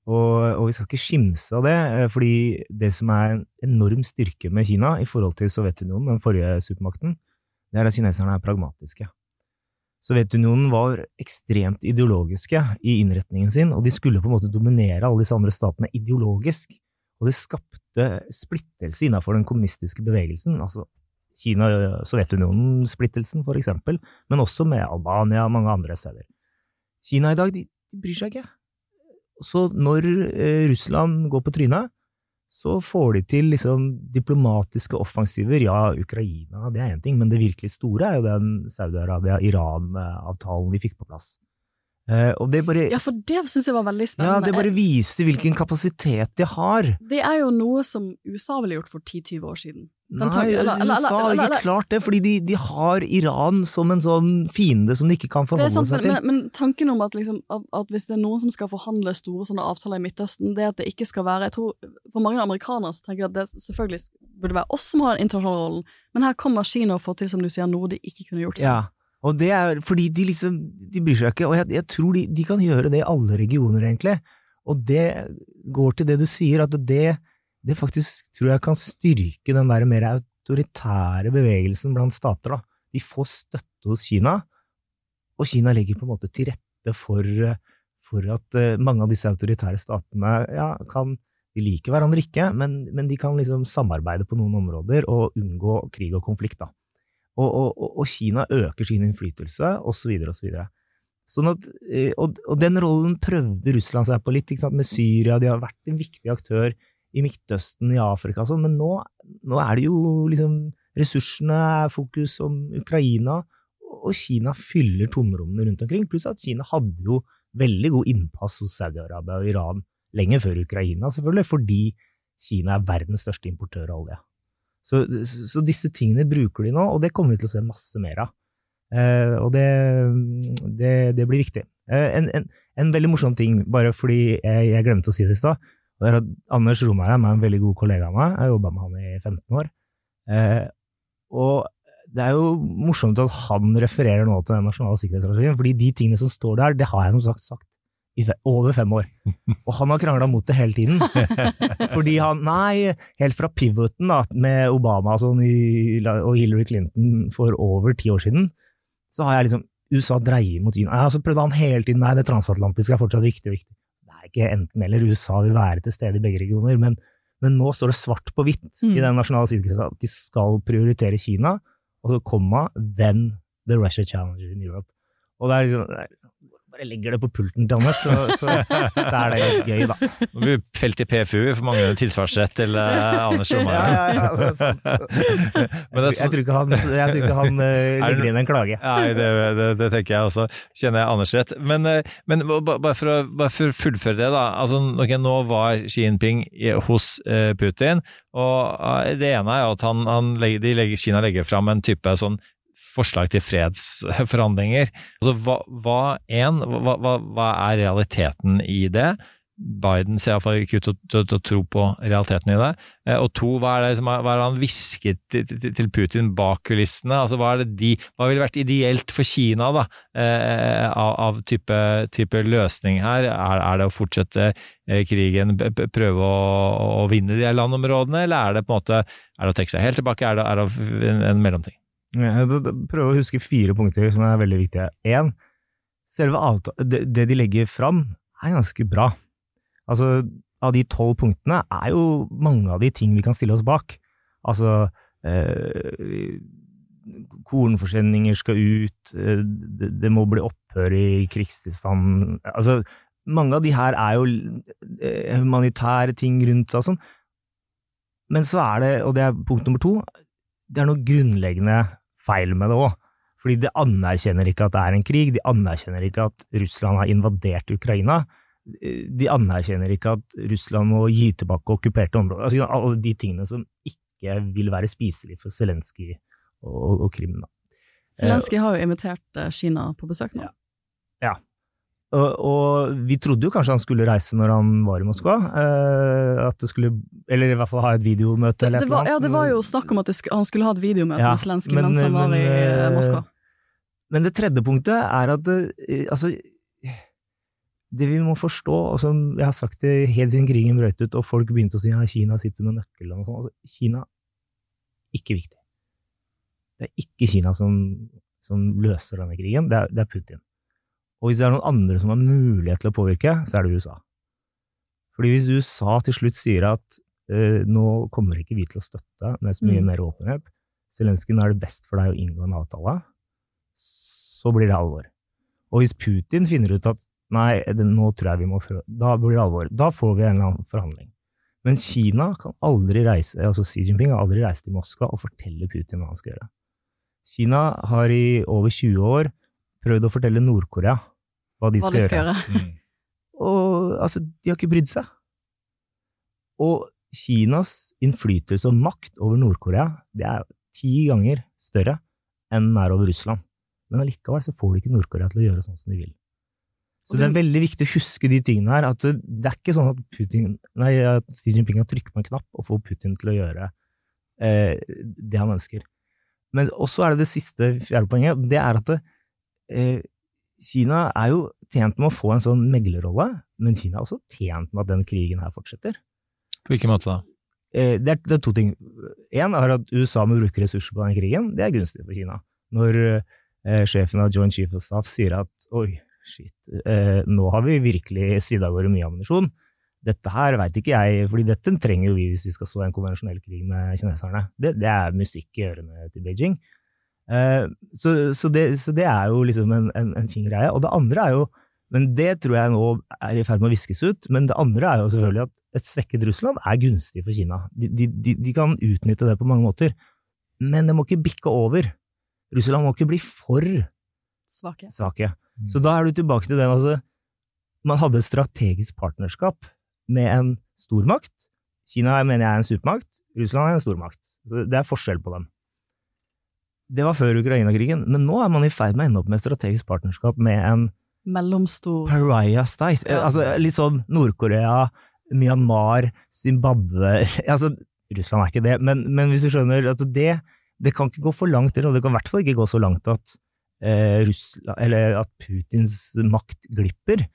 og, og, vi skal ikke skimse av det, eh, fordi det som er en enorm styrke med Kina i forhold til Sovjetunionen, den forrige supermakten, det er at kineserne er pragmatiske. Sovjetunionen var ekstremt ideologiske i innretningen sin, og de skulle på en måte dominere alle disse andre statene ideologisk. Og det skapte splittelse innenfor den kommunistiske bevegelsen, altså Kina-Sovjetunionen-splittelsen, for eksempel, men også med Albania og mange andre steder. Kina i dag, de, de bryr seg ikke. Så når eh, Russland går på trynet, så får de til liksom diplomatiske offensiver. Ja, Ukraina, det er én ting, men det virkelig store er jo den Saudi-Arabia-Iran-avtalen vi fikk på plass. Uh, og det bare Ja, for det syns jeg var veldig spennende. Ja, det bare viser hvilken kapasitet de har. Det er jo noe som USA ville gjort for 10-20 år siden. Nei, eller, USA har ikke klart det, fordi de, de, har Iran som en sånn fiende som de ikke kan forholde sant, seg til. Men, men, tanken om at, liksom, at, at, hvis det er noen som skal forhandle store sånne avtaler i Midtøsten, det at det ikke skal være jeg tror For mange amerikanere så tenker jeg at det selvfølgelig burde være oss som har den internasjonale rollen, men her kommer Kina og får til, som du sier, noe de ikke kunne gjort selv. Ja. Og det er fordi de liksom De bryr seg ikke, og jeg, jeg tror de, de, kan gjøre det i alle regioner, egentlig. Og det går til det du sier, at det det faktisk tror jeg kan styrke den der mer autoritære bevegelsen blant stater. da. De får støtte hos Kina, og Kina legger på en måte til rette for, for at eh, mange av disse autoritære statene ja, kan De liker hverandre ikke, men, men, de kan liksom samarbeide på noen områder og unngå krig og konflikt. da. Og, og, og Kina øker sin innflytelse, osv., osv. Sånn at, eh, og, og den rollen prøvde Russland seg på litt, med Syria. De har vært en viktig aktør i Midtøsten, i Afrika og sånn, men nå, nå, er det jo liksom ressursene er fokus om Ukraina, og Kina fyller tomrommene rundt omkring. Pluss at Kina hadde jo veldig god innpass hos Saudi-Arabia og Iran lenge før Ukraina, selvfølgelig, fordi Kina er verdens største importør av olje. Så, så disse tingene bruker de nå, og det kommer vi til å se masse mer av. Eh, og det, det, det, blir viktig. Eh, en, en, en, veldig morsom ting, bare fordi jeg, jeg glemte å si det i stad, Anders Romarheim er en veldig god kollega av meg. Jeg har jobba med han i 15 år. Eh, og det er jo morsomt at han refererer nå til den nasjonale sikkerhetsstrategien, fordi de tingene som står der, det har jeg som sagt sagt i over fem år. Og han har krangla mot det hele tiden. Fordi han Nei, helt fra pivoten da, med Obama og, sånn i, og Hillary Clinton for over ti år siden, så har jeg liksom USA dreier mot Kina. har så prøvde han hele tiden nei, det transatlantiske er fortsatt viktig og viktig. Er ikke enten eller. USA vil være til stede i begge regioner. Men, men nå står det svart på hvitt mm. i den nasjonale sikkerheten at de skal prioritere Kina og så komma, then the Russia Challenger in Europe. Og det er liksom bare legger det på pulten til Anders, så, så, så er det litt gøy, da. Nå blir felt i PFU, vi får manglende tilsvarsrett til uh, Anders Romarheim. Ja, ja, ja, det er jeg, tror ikke han, tror ikke han uh, legger inn en klage. Nei, det, det, det, tenker jeg også. Kjenner jeg Anders rett. Men, uh, men bare, for å, bare, for å, fullføre det, da. Altså, okay, nå var Xi Jinping hos Putin, og det ene er jo at han, han legger, legger, Kina legger fram en type sånn forslag til fredsforhandlinger. Altså, hva, hva, en, hva, hva, er realiteten i det? Biden ser iallfall ikke ut til å tro på realiteten i det. Eh, og to, hva er det, hva er det han hvisket til Putin bak kulissene? Altså, hva, de, hva ville vært ideelt for Kina da, eh, av, av type, type, løsning her? Er, er, det å fortsette eh, krigen, prøve å, å vinne de landområdene, eller er det på en måte er det å trekke seg helt tilbake? Er det, er det en, en mellomting? Prøve å huske fire punkter som er veldig viktige. Én, selve avtalen det, det de legger fram, er ganske bra. Altså, av de tolv punktene er jo mange av de ting vi kan stille oss bak. Altså eh, Kornforsendinger skal ut, eh, det, det, må bli opphør i krigstilstanden Altså, mange av de her er jo eh, humanitære ting rundt seg og sånn. Men så er det, og det er punkt nummer to, det er noe grunnleggende feil med det òg. Fordi de anerkjenner ikke at det er en krig, de anerkjenner ikke at Russland har invadert Ukraina. De anerkjenner ikke at Russland må gi tilbake okkuperte områder. Altså, alle de tingene som ikke vil være spiselige for Zelenskyj og, og Krim. Zelenskyj har jo invitert eh, Kina på besøk nå. Ja. ja. Og, og, vi trodde jo kanskje han skulle reise når han var i Moskva. Eh, at det skulle, eller i hvert fall ha et videomøte eller et eller annet. Ja, det var jo snakk om at skulle, han skulle ha et videomøte ja, med Zelenskyj mens han var men, i eh, Moskva. Men det tredje punktet er at eh, altså Det vi må forstå, og som jeg har sagt det helt siden krigen brøt ut, og folk begynte å si at Kina sitter med nøkkelen og sånn altså, Kina ikke viktig. Det er ikke Kina som, som løser denne krigen, det er, det er Putin. Og hvis det er noen andre som har mulighet til å påvirke, så er det USA. Fordi hvis USA til slutt sier at uh, nå kommer ikke vi til å støtte med så mye mm. mer våpenhjelp, Zelenskyj, nå er det best for deg å inngå en avtale, så blir det alvor. Og hvis Putin finner ut at nei, det, nå tror jeg vi må Da blir det alvor. Da får vi en eller annen forhandling. Men Kina kan aldri reise, altså Xi Jinping har aldri reist til Moskva og fortelle Putin hva han skal gjøre. Kina har i over 20 år prøvd å fortelle Nord-Korea hva de hva skal, de skal gjøre. gjøre. Mm. Og altså, de har ikke brydd seg. Og Kinas innflytelse og makt over Nord-Korea det er ti ganger større enn den er over Russland. Men allikevel så får de ikke Nord-Korea til å gjøre sånn som de vil. Så det er veldig viktig å huske de tingene her. at Det er ikke sånn at, Putin, nei, at Xi Jinping kan trykke på en knapp og få Putin til å gjøre eh, det han ønsker. Men også er det det siste, fjerde poenget. Det er at det, Kina er jo tjent med å få en sånn meglerrolle, men Kina er også tjent med at den krigen her fortsetter. På hvilken måte da? Eh, det, er, det, er, to ting. Én er at USA må bruke ressurser på den krigen. Det er gunstig for Kina. Når eh, sjefen av Joint Chief of Staff sier at oi, shit, eh, nå har vi virkelig svidd av gårde mye ammunisjon. Dette her veit ikke jeg, fordi dette trenger vi hvis vi skal så en konvensjonell krig med kineserne. Det, det er musikk i ørene til Beijing. Eh, så, så, det, så, det, er jo liksom en, en, en, fin greie. Og det andre er jo men det tror jeg nå er i ferd med å viskes ut. Men det andre er jo selvfølgelig at et svekket Russland er gunstig for Kina. De, de, de, de kan utnytte det på mange måter. men det må ikke bikke over. Russland må ikke bli for Svake. svake. Så da er du tilbake til den, altså Man hadde et strategisk partnerskap med en stormakt. Kina mener jeg er en supermakt, Russland er en stormakt. Så Det er forskjell på dem. Det var før Ukraina-krigen, men nå er man i ferd med å ende opp med strategisk partnerskap med en Mellomstor pariah state. Ja. Altså litt sånn Nord-Korea, Myanmar, Zimbabwe Altså, Russland er ikke det, men, men hvis du skjønner altså det, det kan ikke gå for langt, eller det kan i hvert fall ikke gå så langt at, eh, Russland, eller at Putins makt glipper,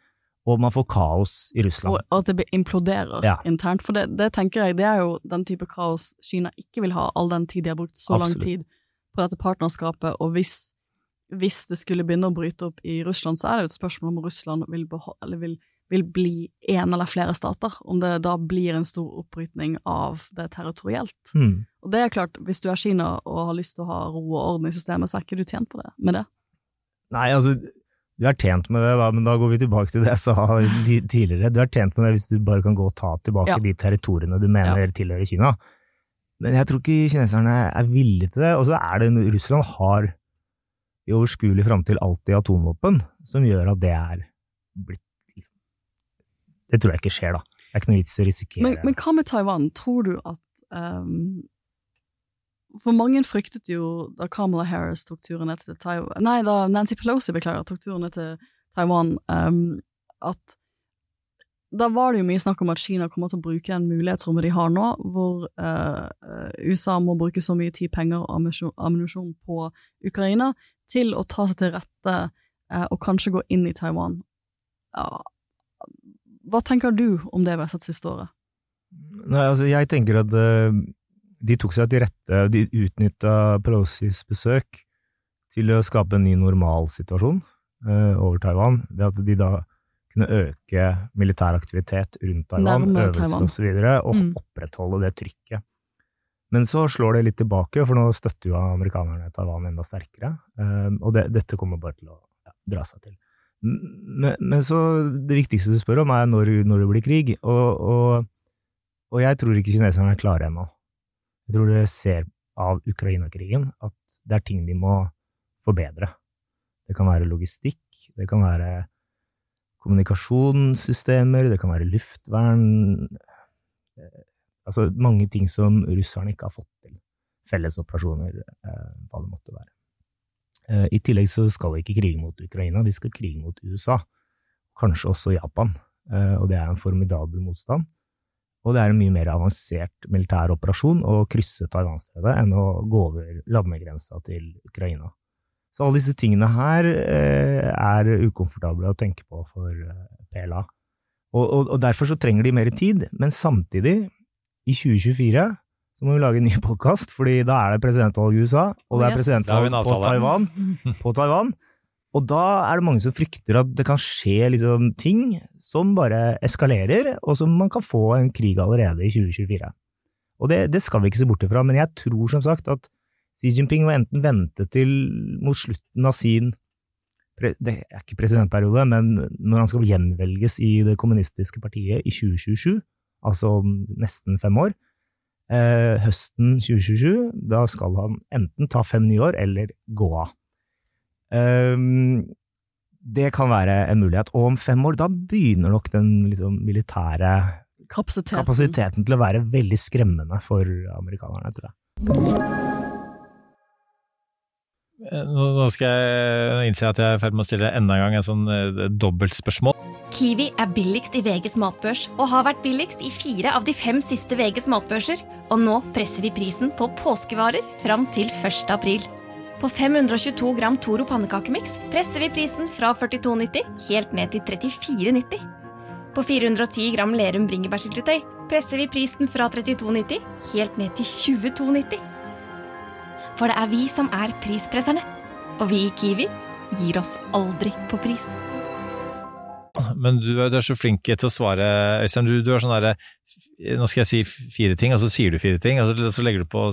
og man får kaos i Russland. Og at det imploderer Ja. internt. For det, det tenker jeg, det er jo den type kaos Kina ikke vil ha, all den tid de har brukt så lang Absolutt. tid på dette partnerskapet. Og hvis, hvis det skulle begynne å bryte opp i Russland, så er det jo et spørsmål om Russland vil, vil, vil bli en eller flere stater. Om det da blir en stor oppbrytning av det territorielt. Mm. Og det er klart, hvis du er Kina og har lyst til å ha ro og orden i systemet, så er ikke du tjent på det, med det. Nei, altså, du er tjent med det, da, men da går vi tilbake til det jeg sa tidligere. Du er tjent med det hvis du bare kan gå og ta tilbake Ja. de territoriene du mener tilhører Kina. Men jeg tror ikke kineserne er villige til det. Og så er det Russland har i overskuelig framtid alltid atomvåpen, som gjør at det er blitt liksom, Det tror jeg ikke skjer, da. Det er ikke noe vits i å risikere. Men, men hva med Taiwan? Tror du at um, For mange fryktet jo da Kamala Harris tok turen ned til Taiwan Nei, da Nancy Pelosi, beklager, tok turen ned til Taiwan, um, at da var det jo mye snakk om at Kina kommer til å bruke den mulighetsrommet de har nå, hvor eh, eh, USA må bruke så mye tid, penger og ammunisjon på Ukraina, til å ta seg til rette eh, og kanskje gå inn i Taiwan. Ja. Hva tenker du om det vi har sett siste året? Nei, altså, jeg tenker at uh, de tok seg til rette, de utnytta Pelosis besøk til å skape en ny normalsituasjon uh, over Taiwan, ved at de da kunne øke militær aktivitet rundt Taiwan, Nærme øvelser osv., og og Mm. opprettholde det trykket. Men så slår det litt tilbake, for nå støtter jo amerikanerne Taiwan enda sterkere, eh, og det, dette kommer bare til å ja, dra seg til. Men, men så det viktigste du spør om, er når, når det blir krig, og, og, og jeg tror ikke kineserne er klare ennå. Jeg tror de ser av Ukraina-krigen at det er ting de må forbedre. Det kan være logistikk, det kan være kommunikasjonssystemer, det kan være luftvern eh, Altså mange ting som russerne ikke har fått til. Felles operasjoner, hva det måtte være. Eh, I tillegg så skal de ikke krige mot Ukraina, de skal krige mot USA. Kanskje også Japan. Eh, og det er en formidabel motstand. Og det er en mye mer avansert militær operasjon å krysse Taiwanstredet enn å gå over landegrensa til Ukraina. Så alle disse tingene her eh, er ukomfortable å tenke på for eh, PLA. Og, og, og derfor så trenger de mer tid, men samtidig, i 2024, så må vi lage en ny podkast, fordi da er det presidentvalg i USA, og det er presidentvalg på. Taiwan, på Taiwan. Og da er det mange som frykter at det kan skje liksom ting som bare eskalerer, og som man kan få en krig allerede i 2024. Og det, det skal vi ikke se bort ifra, men jeg tror som sagt at Xi Jinping må enten vente til mot slutten av sin det er ikke presidentperiode, men når han skal gjenvelges i det kommunistiske partiet i 2027, altså nesten fem år, eh, høsten 2027, da skal han enten ta fem nye år eller gå av. Eh, det kan være en mulighet. Og om fem år, da begynner nok den liksom, militære Kapasiteten. kapasiteten til å være veldig skremmende for amerikanerne, tror jeg. Eh, Nå, skal jeg innse at jeg er i ferd med å stille enda en gang en sånn eh, dobbeltspørsmål. Kiwi er billigst i VGs matbørs og har vært billigst i fire av de fem siste VGs matbørser. Og nå presser vi prisen på påskevarer fram til 1. april. På 522 gram Toro pannekakemiks presser vi prisen fra 42,90 helt ned til 34,90. På 410 gram Lerum bringebærsyltetøy presser vi prisen fra 32,90 helt ned til 22,90. For det er vi som er prispresserne. Og vi i Kiwi gir oss aldri på pris. Men du, du er så flink til å svare, Øystein. Du, du er sånn derre Nå skal jeg si fire ting, og så sier du fire ting, og så, så legger du på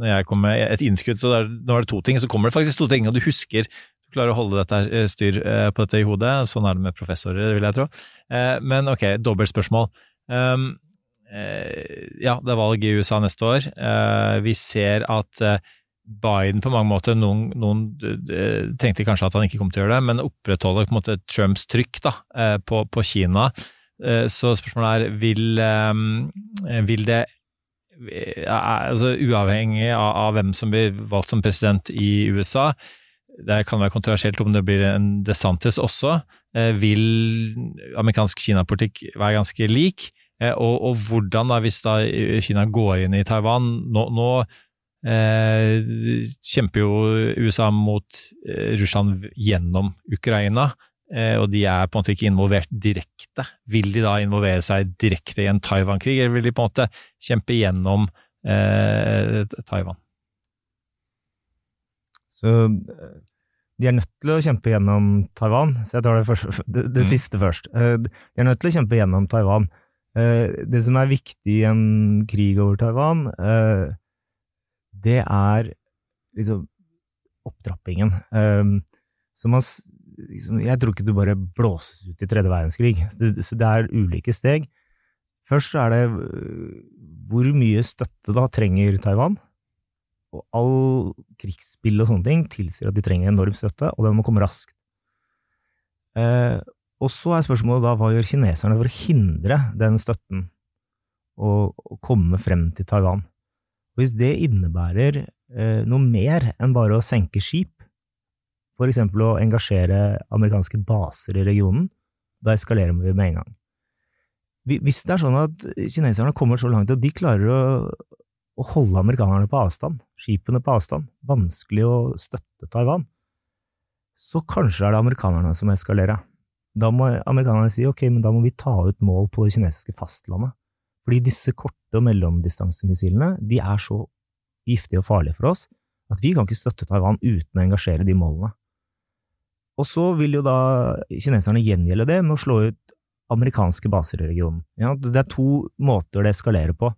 Når jeg kommer med et innskudd, så er, nå er det to ting, så kommer det faktisk to ting, og du husker Du klarer å holde dette eh, styr eh, på dette i hodet. Sånn er det med professorer, vil jeg tro. Eh, Men ok, dobbeltspørsmål. Um, eh, ja, det er valg i USA neste år. Vi ser at Biden på mange måter Noen, noen eh, tenkte kanskje at han ikke kom til å gjøre det, men opprettholder på en måte Trumps trykk da, eh, på, på Kina. Eh, så spørsmålet er vil, vil det altså Uavhengig av, av hvem som blir valgt som president i USA, det kan være kontroversielt om det blir en DeSantis også, vil amerikansk Kina-politikk være ganske lik? Og, og hvordan, da, hvis da Kina går inn i Taiwan Nå, nå eh, kjemper jo USA mot eh, Russland gjennom Ukraina, eh, og de er på en måte ikke involvert direkte. Vil de da involvere seg direkte i en Taiwan-krig, eller vil de på en måte kjempe gjennom eh, Taiwan? Så eh, de er nødt til å kjempe gjennom Taiwan, så jeg tar det, først, det, det Mm. siste først. Eh, De er nødt til å kjempe gjennom Taiwan. Det som er viktig i en krig over Taiwan, det er liksom opptrappingen. Um, Så man, liksom, jeg tror ikke du bare blåses ut i tredje verdenskrig. Det, så det er ulike steg. Først er det øh, hvor mye støtte da trenger Taiwan? Og all krigsspill og sånne ting tilsier at de trenger enorm støtte, og den må komme raskt. Eh, og så er spørsmålet da, hva gjør kineserne for å hindre den støtten og, å komme frem til Taiwan? Hvis det innebærer eh, noe mer enn bare å senke skip, eksempel å engasjere amerikanske baser i regionen, da eskalerer vi med en gang. Hvis det er sånn at kineserne kommer så langt at de klarer å, å holde amerikanerne på avstand, skipene på avstand, vanskelig å støtte Taiwan, så kanskje er det amerikanerne som eskalerer. Da må amerikanerne si ok, men da må vi ta ut mål på det kinesiske fastlandet. Fordi disse korte og mellomdistansemissilene de er så giftige og farlige for oss at vi kan ikke støtte Taiwan uten å engasjere de målene. Og så vil jo da kineserne gjengjelde det med å slå ut amerikanske baser i regionen. Ja, det er to måter det eskalerer på.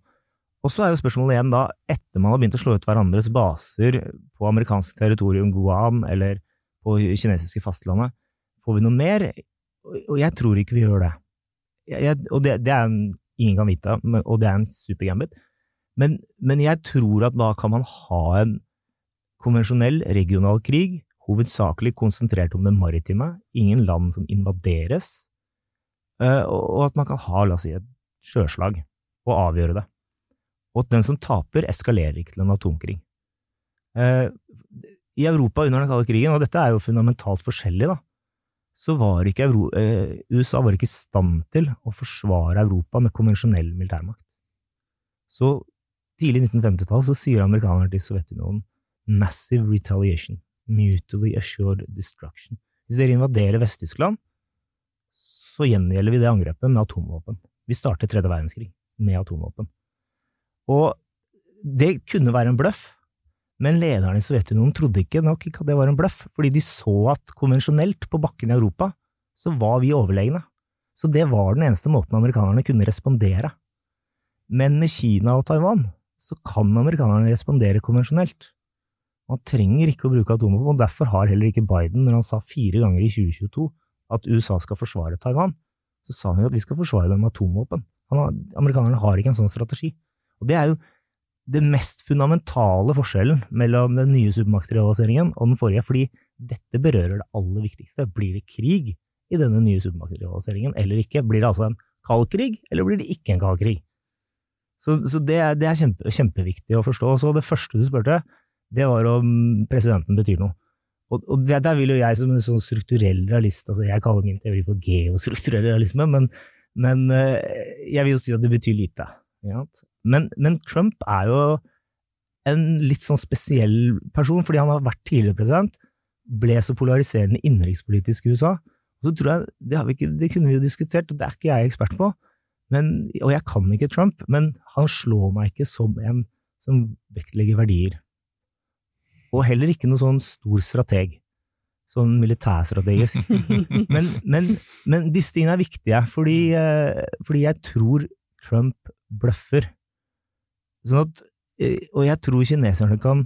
Og så er jo spørsmålet igjen da, etter man har begynt å slå ut hverandres baser på amerikansk territorium, Guam, eller på kinesiske fastlandet, får vi noe mer? Og jeg tror ikke vi gjør det. Jeg, og det, det er en, ingen kan vite, og det er en supergambit. Men, men jeg tror at da kan man ha en konvensjonell regional krig, hovedsakelig konsentrert om det maritime, ingen land som invaderes, eh, og at man kan ha, la oss si, et sjøslag og avgjøre det. Og at den som taper, eskalerer ikke til en atomkrig. Eh, I Europa under den kalde krigen, og dette er jo fundamentalt forskjellig, da, så var ikke Euro eh, USA var ikke i stand til å forsvare Europa med konvensjonell militærmakt. Så tidlig 1950-tall så sier amerikanerne til Sovjetunionen massive retaliation, mutually assured destruction. Hvis dere invaderer Vest-Tyskland, så gjengjelder vi det angrepet med atomvåpen. Vi starter tredje verdenskrig med atomvåpen. Og det kunne være en bløff, men lederne i Sovjetunionen trodde ikke nok ikke at det var en bløff, fordi de så at konvensjonelt på bakken i Europa så var vi overlegne. Så det var den eneste måten amerikanerne kunne respondere. Men med Kina og Taiwan så kan amerikanerne respondere konvensjonelt. Man trenger ikke å bruke atomvåpen, og derfor har heller ikke Biden, når han sa fire ganger i 2022 at USA skal forsvare Taiwan, så sa han jo at vi skal forsvare dem med atomvåpen. Har, amerikanerne har ikke en sånn strategi. Og det er jo det mest fundamentale forskjellen mellom den nye supermaktrealiseringen og den forrige, fordi dette berører det aller viktigste. Blir det krig i denne nye supermaktrealiseringen eller ikke? Blir det altså en kald krig, eller blir det ikke en kald krig? Så, så det, det er kjempe, kjempeviktig å forstå. Så det første du spurte, det var om presidenten betyr noe. Og, og det, der vil jo jeg som en sånn strukturell realist, altså jeg kaller min teori for geostrukturell realisme, men, men eh, jeg vil jo si at det betyr lite. Ja. Men, men Trump er jo en litt sånn spesiell person, fordi han har vært tidligere president, ble så polariserende innenrikspolitisk i USA. Og så tror jeg, det, har vi ikke, det kunne vi jo diskutert, og det er ikke jeg ekspert på, men, og jeg kan ikke Trump, men han slår meg ikke som en som vektlegger verdier. Og heller ikke noe sånn stor strateg. Sånn militærstrategisk. men, men, men disse tingene er viktige, fordi, eh, fordi jeg tror Trump bløffer. Sånn at, eh, og jeg tror kineserne kan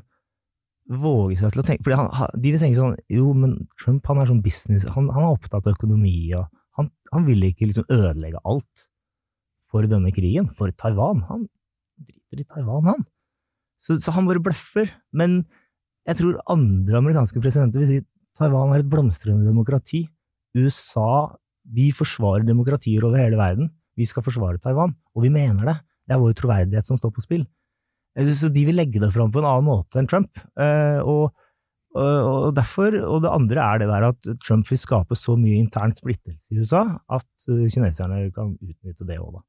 våge seg til å tenke han- De vil tenke sånn Jo, men Trump han er sånn business Han, han er opptatt av økonomi, og han, han vil ikke liksom ødelegge alt for denne krigen, for Taiwan. Han driter i Taiwan, han. Så, så han bare bløffer. Men, Jeg tror andre amerikanske presidenter vil si Taiwan er et blomstrende demokrati. USA Vi forsvarer demokratier over hele verden. Vi skal forsvare Taiwan, og vi mener det. Det er vår troverdighet som står på spill. Jeg synes de vil legge det fram på en annen måte enn Trump. Eh, og, og, derfor, og det andre er det der at Trump vil skape så mye intern splittelse i USA at eh, kineserne kan utnytte det òg, da.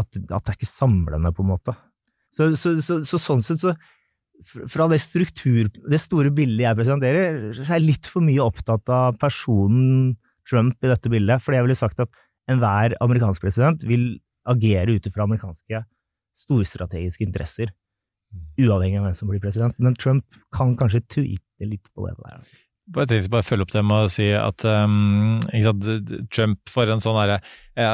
At, at det er ikke samlende, på en måte. Så, så, så, så sånn sett så fra det struktur, det store bildet jeg presenterer, så er jeg litt for mye opptatt av personen Trump i dette bildet. Fordi jeg ville sagt at enhver amerikansk president vil agere ut ifra amerikanske storstrategiske interesser. Uavhengig av hvem som blir president. Men Trump kan kanskje tweete litt på det der. Jeg tenkte bare følge opp det med å si at um, sant, Trump for en sånn herre ja,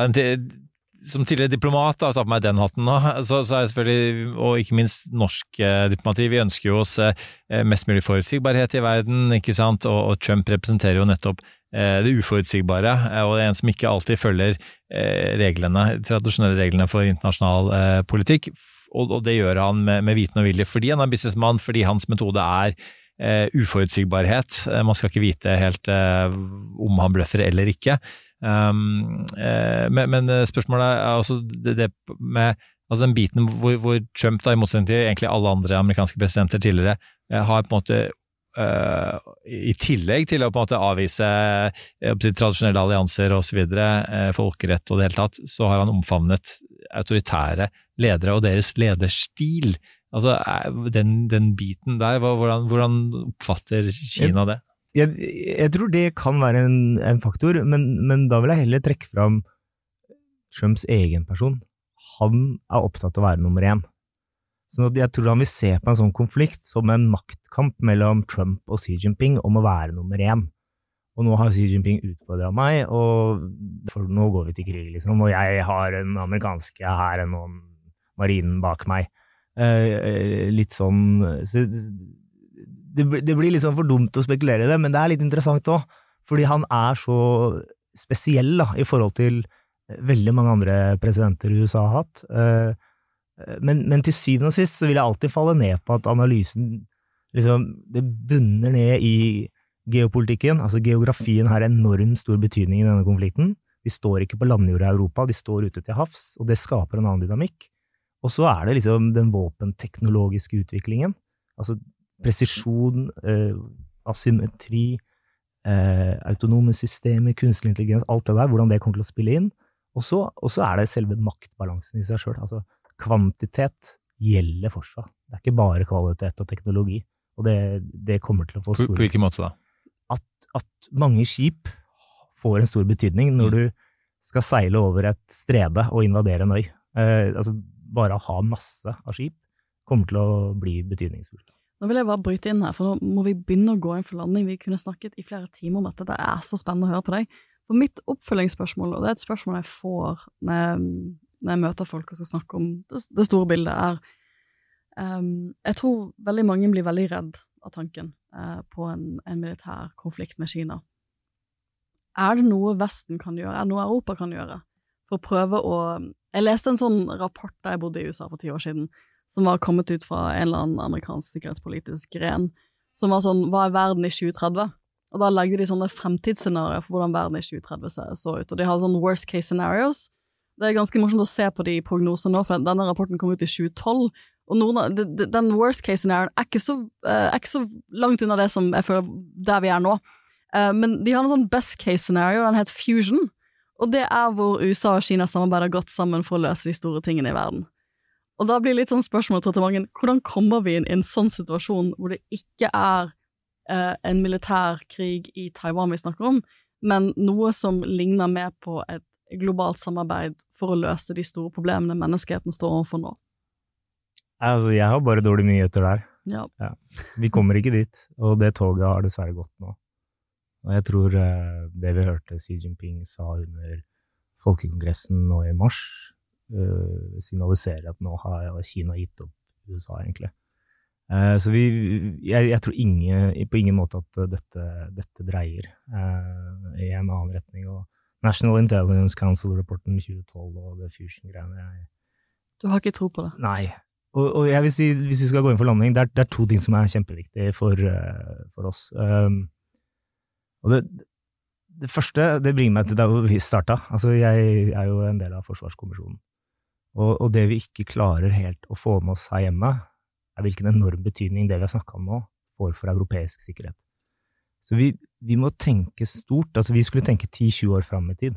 som tidligere diplomat, da, ta på meg den hatten nå, så, så er selvfølgelig, og ikke minst norsk eh, diplomati, vi ønsker jo oss eh, mest mulig forutsigbarhet i verden, ikke sant, og, og Trump representerer jo nettopp det uforutsigbare, eh, og en som ikke alltid følger eh, reglene, tradisjonelle reglene for internasjonal eh, politikk, og, det gjør han med, viten og vilje fordi han er businessmann, fordi hans metode er uforutsigbarhet. Man skal ikke vite helt om han bløffer eller ikke. Um, eh, men, spørsmålet er altså det, med altså den biten hvor, Trump, da, i motsetning til egentlig alle andre amerikanske presidenter tidligere, eh, har på en måte uh, i tillegg til å på en måte avvise uh, tradisjonelle allianser osv., uh, folkerett og det hele tatt, så har han omfavnet autoritære ledere og deres lederstil. Altså, den, den biten der, hvordan, hvordan oppfatter Kina det? jeg, jeg, tror det kan være en, en faktor, men, men, da vil jeg heller trekke fram Trumps egen person. Han er opptatt av å være nummer én. Så jeg tror han vil se på en sånn konflikt som en maktkamp mellom Trump og Xi Jinping om å være nummer én. Og nå har Xi Jinping utfordra meg, og for nå går vi til krig, liksom. Og jeg har den amerikanske hæren og marinen bak meg. Eh, litt sånn så det, det, blir liksom for dumt å spekulere i det, men det er litt interessant òg. Fordi han er så spesiell da, i forhold til veldig mange andre presidenter USA har hatt. Eh, men, men, til syvende og sist så vil jeg alltid falle ned på at analysen liksom, Det bunner ned i geopolitikken. Altså geografien har enormt stor betydning i denne konflikten. De står ikke på landjorda i Europa, de står ute til havs, og det skaper en annen dynamikk. Og så er det liksom den våpenteknologiske utviklingen. Altså presisjon, eh, asymmetri, eh, autonome systemer, kunstig intelligens, alt det der, hvordan det kommer til å spille inn. Og så er det selve maktbalansen i seg sjøl. Altså, kvantitet gjelder fortsatt. Det er ikke bare kvalitet og teknologi. Og det, det kommer til å få store På, på hvilken måte da? At, at, mange skip får en stor betydning når mm. du skal seile over et strede og invadere en øy. Eh, altså, bare å ha masse av skip kommer til å bli betydningsfullt. Nå vil jeg bare bryte inn her, for nå må vi begynne å gå inn for landing. Vi kunne snakket i flere timer om dette, det er så spennende å høre på deg. For mitt oppfølgingsspørsmål, og det er et spørsmål jeg får når jeg, møter folk og skal snakke om det, det store bildet, er um, Jeg tror veldig mange blir veldig redd av tanken uh, på en, en, militær konflikt med Kina. Er det noe Vesten kan gjøre, er det noe Europa kan gjøre, for å prøve å Jeg leste en sånn rapport da jeg bodde i USA for ti år siden, som var kommet ut fra en eller annen amerikansk sikkerhetspolitisk gren, som var sånn Hva er verden i 2030? Og da legger de sånne fremtidsscenarioer for hvordan verden i 2030 så ut, og de har sånn worst case scenarios. Det er ganske morsomt å se på de prognosene nå, for denne rapporten kom ut i 2012, og noen den worst case scenarioen er, eh, er ikke så langt unna det som jeg føler der vi er nå. Eh, men de har en sånn best case scenario, den heter Fusion, og det er hvor USA og Kina samarbeider godt sammen for å løse de store tingene i verden. Og da blir det litt sånn spørsmål til mange, hvordan kommer vi inn i en sånn situasjon hvor det ikke er eh, en militær krig i Taiwan vi snakker om, men noe som ligner mer på et globalt samarbeid for å løse de store problemene menneskeheten står overfor nå? Altså, jeg har bare dårlige nyheter der. Ja. ja. Vi kommer ikke dit, og det toget har dessverre gått nå. Og jeg tror eh, det vi hørte Xi Jinping sa under folkekongressen nå i mars, uh, signaliserer at nå har Kina gitt opp USA, egentlig. Uh, så vi, jeg, jeg tror ingen, på ingen måte at dette, dette dreier i en annen retning. og National Intelligence Council-rapporten 2012 og det Fusion-greiene Du har ikke tro på det? Nei. Og, og jeg vil si, hvis vi skal gå inn for landing, det er, det er to ting som er kjempeviktige for, eh, for oss. Um, og det, det første det bringer meg til der vi starta. Altså, jeg er jo en del av Forsvarskommisjonen. Og, og, det vi ikke klarer helt å få med oss her hjemme, er hvilken enorm betydning det vi har snakka om nå, får for europeisk sikkerhet. Så vi, vi må tenke stort. Altså, vi skulle tenke 10-20 år fram i tid.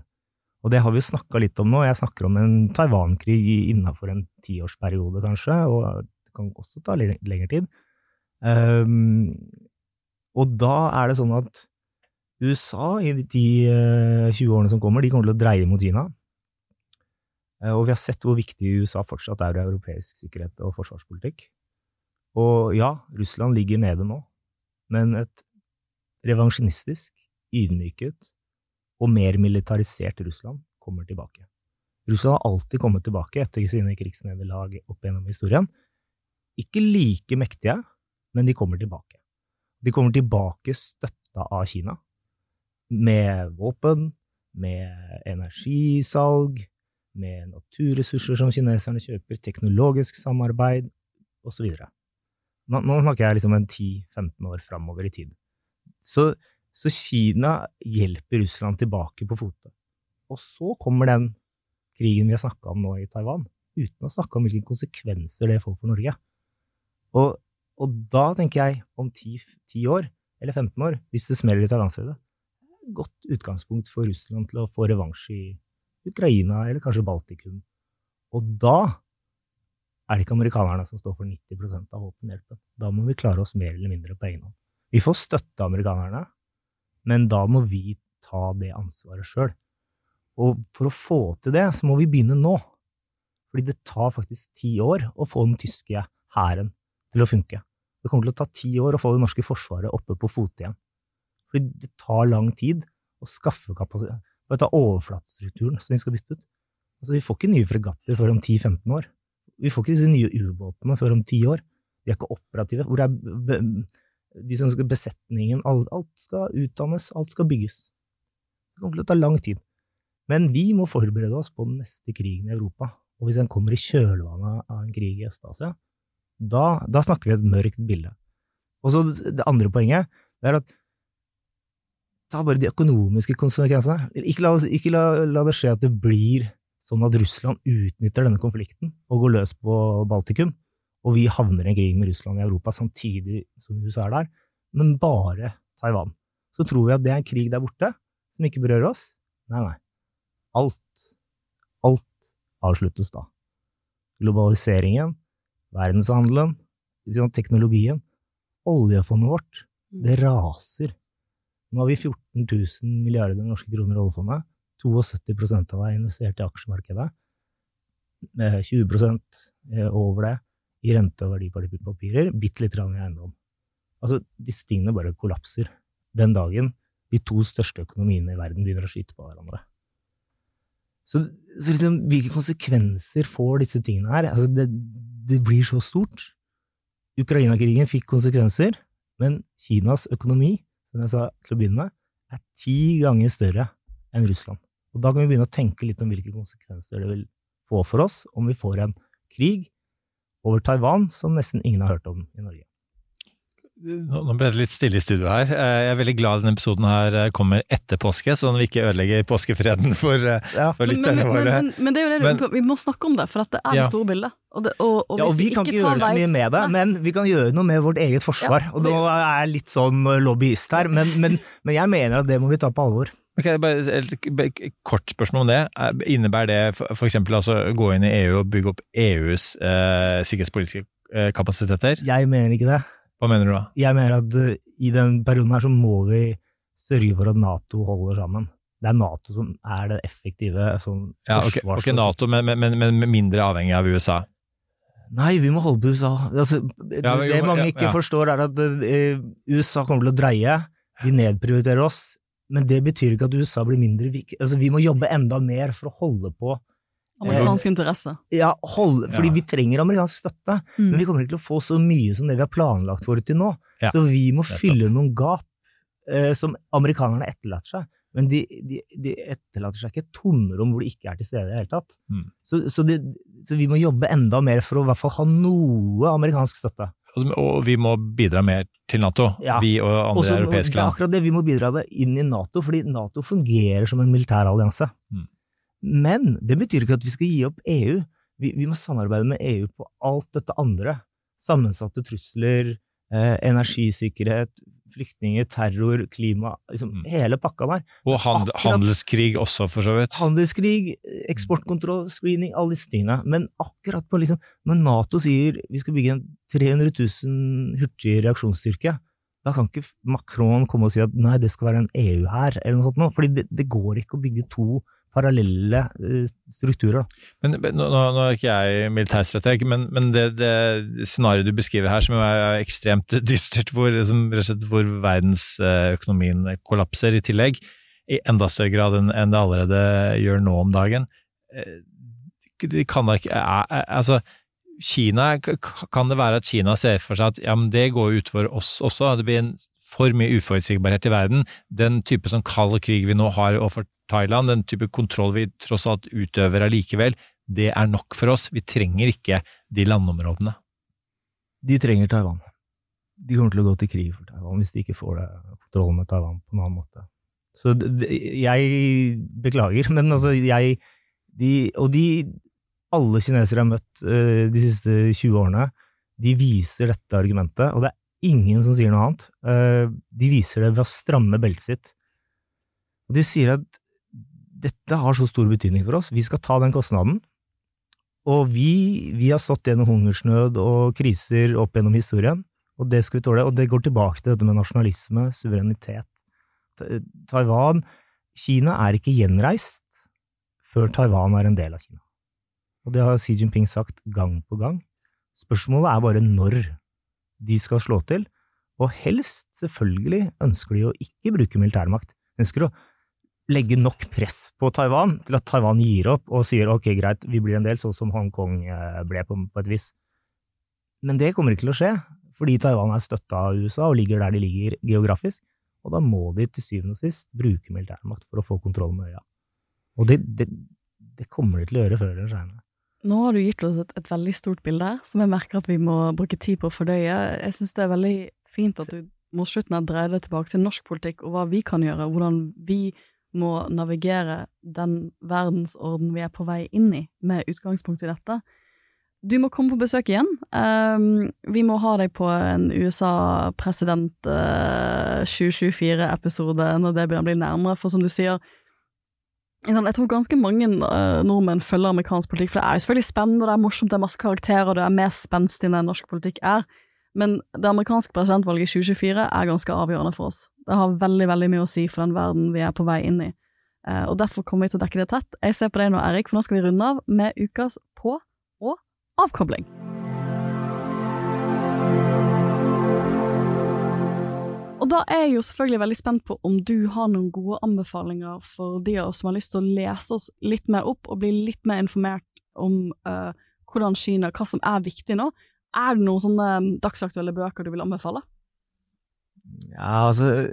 Og det har vi jo snakka litt om nå. Jeg snakker om en Taiwan-krig innafor en tiårsperiode, kanskje, og det kan også ta lengre tid. Um, og da er det sånn at USA i de 10-20 eh, årene som kommer, de kommer til å dreie mot Kina. Uh, og vi har sett hvor viktig USA fortsatt er i europeisk sikkerhet og forsvarspolitikk. Og ja, Russland ligger nede nå, men et revansjonistisk, ydmyket og mer militarisert Russland kommer tilbake. Russland har alltid kommet tilbake etter sine krigsnederlag opp gjennom historien. Ikke like mektige, men de kommer tilbake. De kommer tilbake støtta av Kina, med våpen, med energisalg, med naturressurser som kineserne kjøper, teknologisk samarbeid osv. Nå, nå snakker jeg liksom en 10-15 år framover i tid. Så så Kina hjelper Russland tilbake på fote. Og så kommer den krigen vi har snakka om nå i Taiwan, uten å snakke om hvilke konsekvenser det får for Norge. Og, og da tenker jeg, om 10, 10, år, eller 15 år, hvis det smeller i Taiwan-stedet, godt utgangspunkt for Russland til å få revansj i Ukraina eller kanskje Baltikum. Og da er det ikke amerikanerne som står for 90% av våpenhjelpen. Da må vi klare oss mer eller mindre på egen hånd. Vi får støtte amerikanerne, men da må vi ta det ansvaret sjøl. Og for å få til det, så må vi begynne nå. Fordi det tar faktisk ti år å få den tyske hæren til å funke. Det kommer til å ta ti år å få det norske forsvaret oppe på fote igjen. Fordi det tar lang tid å skaffe kapasitet. Bare ta overflatestrukturen som vi skal bytte ut. Altså, vi får ikke nye fregatter før om 10-15 år. Vi får ikke disse nye ubåtene før om ti år. De er ikke operative. Hvor er de som skal besetningen, alt, alt, skal utdannes, alt skal bygges. Det kommer til å ta lang tid. Men vi må forberede oss på den neste krigen i Europa. Og hvis den kommer i kjølvannet av en krig i Øst-Asia, da, da, snakker vi et mørkt bilde. Og så det andre poenget det er at ta bare de økonomiske konsekvensene. Ikke, la, ikke la, la det skje at det blir sånn at Russland utnytter denne konflikten og går løs på Baltikum og vi havner i en krig med Russland i Europa samtidig som USA er der, men bare Taiwan. Så tror vi at det er en krig der borte som ikke berører oss. Nei, nei. Alt, alt avsluttes da. Globaliseringen, verdenshandelen, teknologien, oljefondet vårt, mm. det raser. Nå har vi 14 000 milliarder norske kroner i oljefondet. 72 av det er investert i aksjemarkedet. 20 eh, over det i rente- og verdipapirer, bitte litt i eiendom. Altså, disse tingene bare kollapser den dagen de to største økonomiene i verden begynner å skyte på hverandre. Så, så liksom, hvilke konsekvenser får disse tingene her? Altså, det, det blir så stort. Ukraina-krigen fikk konsekvenser, men Kinas økonomi, som jeg sa til å begynne med, er ti ganger større enn Russland. Og da kan vi begynne å tenke litt om hvilke konsekvenser det vil få for oss om vi får en krig over Taiwan som nesten ingen har hørt om i Norge. Nå ble det litt stille i studio her. Eh, jeg er veldig glad denne episoden her eh, kommer etter påske, sånn at vi ikke ødelegger påskefreden for, eh, ja. for lytterne våre. Men, men, men, det er jo det, men, vi må snakke om det, for det er det ja. store bildet. Og, det, og, og, ja, og vi, vi kan ikke gjøre så mye med det, men vi kan gjøre noe med vårt eget forsvar. og nå er jeg litt sånn lobbyist her, men, jeg mener at det må vi ta på alvor. Ok, bare et Kort spørsmål om det. Innebærer det f.eks. altså gå inn i EU og bygge opp EUs eh, sikkerhetspolitiske eh, kapasiteter? Jeg mener ikke det. Hva mener du da? Jeg mener at uh, i den perioden her så må vi sørge for at Nato holder sammen. Det er Nato som er det effektive sånn ja, okay, ok, Nato, men, men, men, mindre avhengig av USA? Nei, vi må holde på USA. Altså, ja, men, det mange ikke ja, forstår, er at uh, USA kommer til å dreie. De nedprioriterer oss men det betyr ikke at USA blir mindre viktig. Altså, vi må jobbe enda mer for å holde på Amerikansk eh, interesse. Ja, holde, fordi ja. vi trenger amerikansk støtte, mm. men vi kommer ikke til å få så mye som det vi har planlagt for til nå. Ja. Så vi må fylle noen gap eh, som amerikanerne etterlater seg. Men de, de, de etterlater seg ikke et tomrom hvor de ikke er til stede i det hele tatt. Mm. Så, så, de, så vi må jobbe enda mer for å i hvert fall ha noe amerikansk støtte. Og vi må bidra mer til Nato, Ja. vi og andre Også- europeiske det er akkurat det, vi må bidra det inn i Nato, fordi Nato fungerer som en militærallianse. Mm. Men det betyr ikke at vi skal gi opp EU. Vi, vi må samarbeide med EU på alt dette andre. Sammensatte trusler, eh, energisikkerhet, flyktninger, terror, klima, liksom Mm. hele pakka der. Og hand, Akkurat- handelskrig også, for så vidt. Handelskrig, eksportkontroll, screening, alle disse tingene. Men akkurat på liksom, når Nato sier vi skal bygge en 300 000 hurtig reaksjonsstyrke, da kan ikke Macron komme og si at nei, det skal være en EU her, eller noe sånt noe. Fordi det, det går ikke å bygge to parallelle eh, strukturer. Men, nå, nå er ikke jeg militærstrateg, men, men det, det scenarioet du beskriver her, som jo er ekstremt dystert, hvor, hvor verdensøkonomien kollapser i tillegg, i enda større grad enn det allerede gjør nå om dagen eh, det kan da ikke eh, Altså, Kina, kan det være at Kina ser for seg at ja, men det går utover oss også, det blir en for mye uforutsigbarhet i verden. Den type sånn kald krig vi nå har overfor Thailand, den type kontroll vi tross alt utøver allikevel, det er nok for oss. Vi trenger ikke de landområdene. De trenger Taiwan. De kommer til å gå til krig for Taiwan hvis de ikke får det, kontroll med Taiwan på en annen måte. Så jeg beklager, men altså, jeg de, Og de alle kinesere jeg har møtt eh, de siste 20 årene, de viser dette argumentet, og det er ingen som sier noe annet. Eh, de viser det ved å stramme beltet sitt. Og de sier at dette har så stor betydning for oss, vi skal ta den kostnaden. Og vi, vi har stått gjennom hungersnød og kriser opp gjennom historien, og det skal vi tåle. Og det går tilbake til dette med nasjonalisme, suverenitet. Taiwan Kina er ikke gjenreist før Taiwan er en del av Kina. Og det har Xi Jinping sagt gang på gang. Spørsmålet er bare når de skal slå til, og helst, selvfølgelig, ønsker de å ikke bruke militærmakt. Ønsker å legge nok press på Taiwan til at Taiwan gir opp og sier ok, greit, vi blir en del, sånn som Hongkong eh, ble på, på et vis. Men det kommer ikke til å skje, fordi Taiwan er støtta av USA og ligger der de ligger geografisk, og da må de til syvende og sist bruke militærmakt for å få kontroll med øya. Og det, det, det kommer de til å gjøre før eller senere. Nå har du gitt oss et, et veldig stort bilde, som jeg merker at vi må bruke tid på å fordøye. Jeg syns det er veldig fint at du mot slutten her dreier det tilbake til norsk politikk, og hva vi kan gjøre, hvordan vi må navigere den verdensorden vi er på vei inn i, med utgangspunkt i dette. Du må komme på besøk igjen. Um, vi må ha deg på en USA-president uh, 2024-episode når det begynner å bli nærmere, for som du sier, Jeg tror ganske mange uh, nordmenn følger amerikansk politikk, for det er jo selvfølgelig spennende, og det er morsomt, det er masse karakterer, og det er mer spenstig enn norsk politikk er. Men det amerikanske presidentvalget i 2024 er ganske avgjørende for oss. Det har veldig, veldig mye å si for den verden vi er på vei inn i. Eh, og derfor kommer vi til å dekke det tett. Jeg ser på deg nå, Erik, for nå skal vi runde av med ukas på- og avkobling. Og da er jeg jo selvfølgelig veldig spent på om du har noen gode anbefalinger for de av oss som har lyst til å lese oss litt mer opp og bli litt mer informert om uh, hvordan Kina, hva som er viktig nå. Er det noen sånne dagsaktuelle bøker du vil anbefale? Ja, altså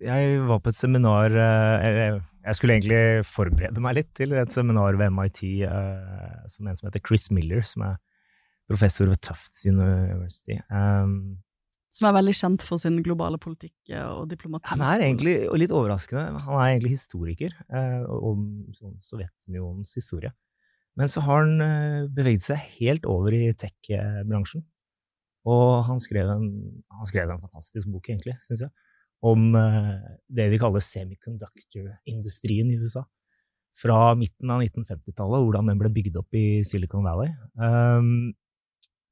Jeg var på et seminar eh, eller, Jeg skulle egentlig forberede meg litt til et seminar ved MIT eh, som en som heter Chris Miller, som er professor ved Tufts University. Um, Som er veldig kjent for sin globale politikk eh, og diplomati. han er egentlig, og litt overraskende, han er egentlig historiker eh, om sånn Sovjetunionens historie. Men så har han eh, beveget seg helt over i tech-bransjen. Og han skrev, en, han skrev en fantastisk bok, egentlig, syns jeg, om eh, det de kaller semiconductor-industrien i USA. Fra midten av 1950-tallet, hvordan den ble bygd opp i Silicon Valley. Um,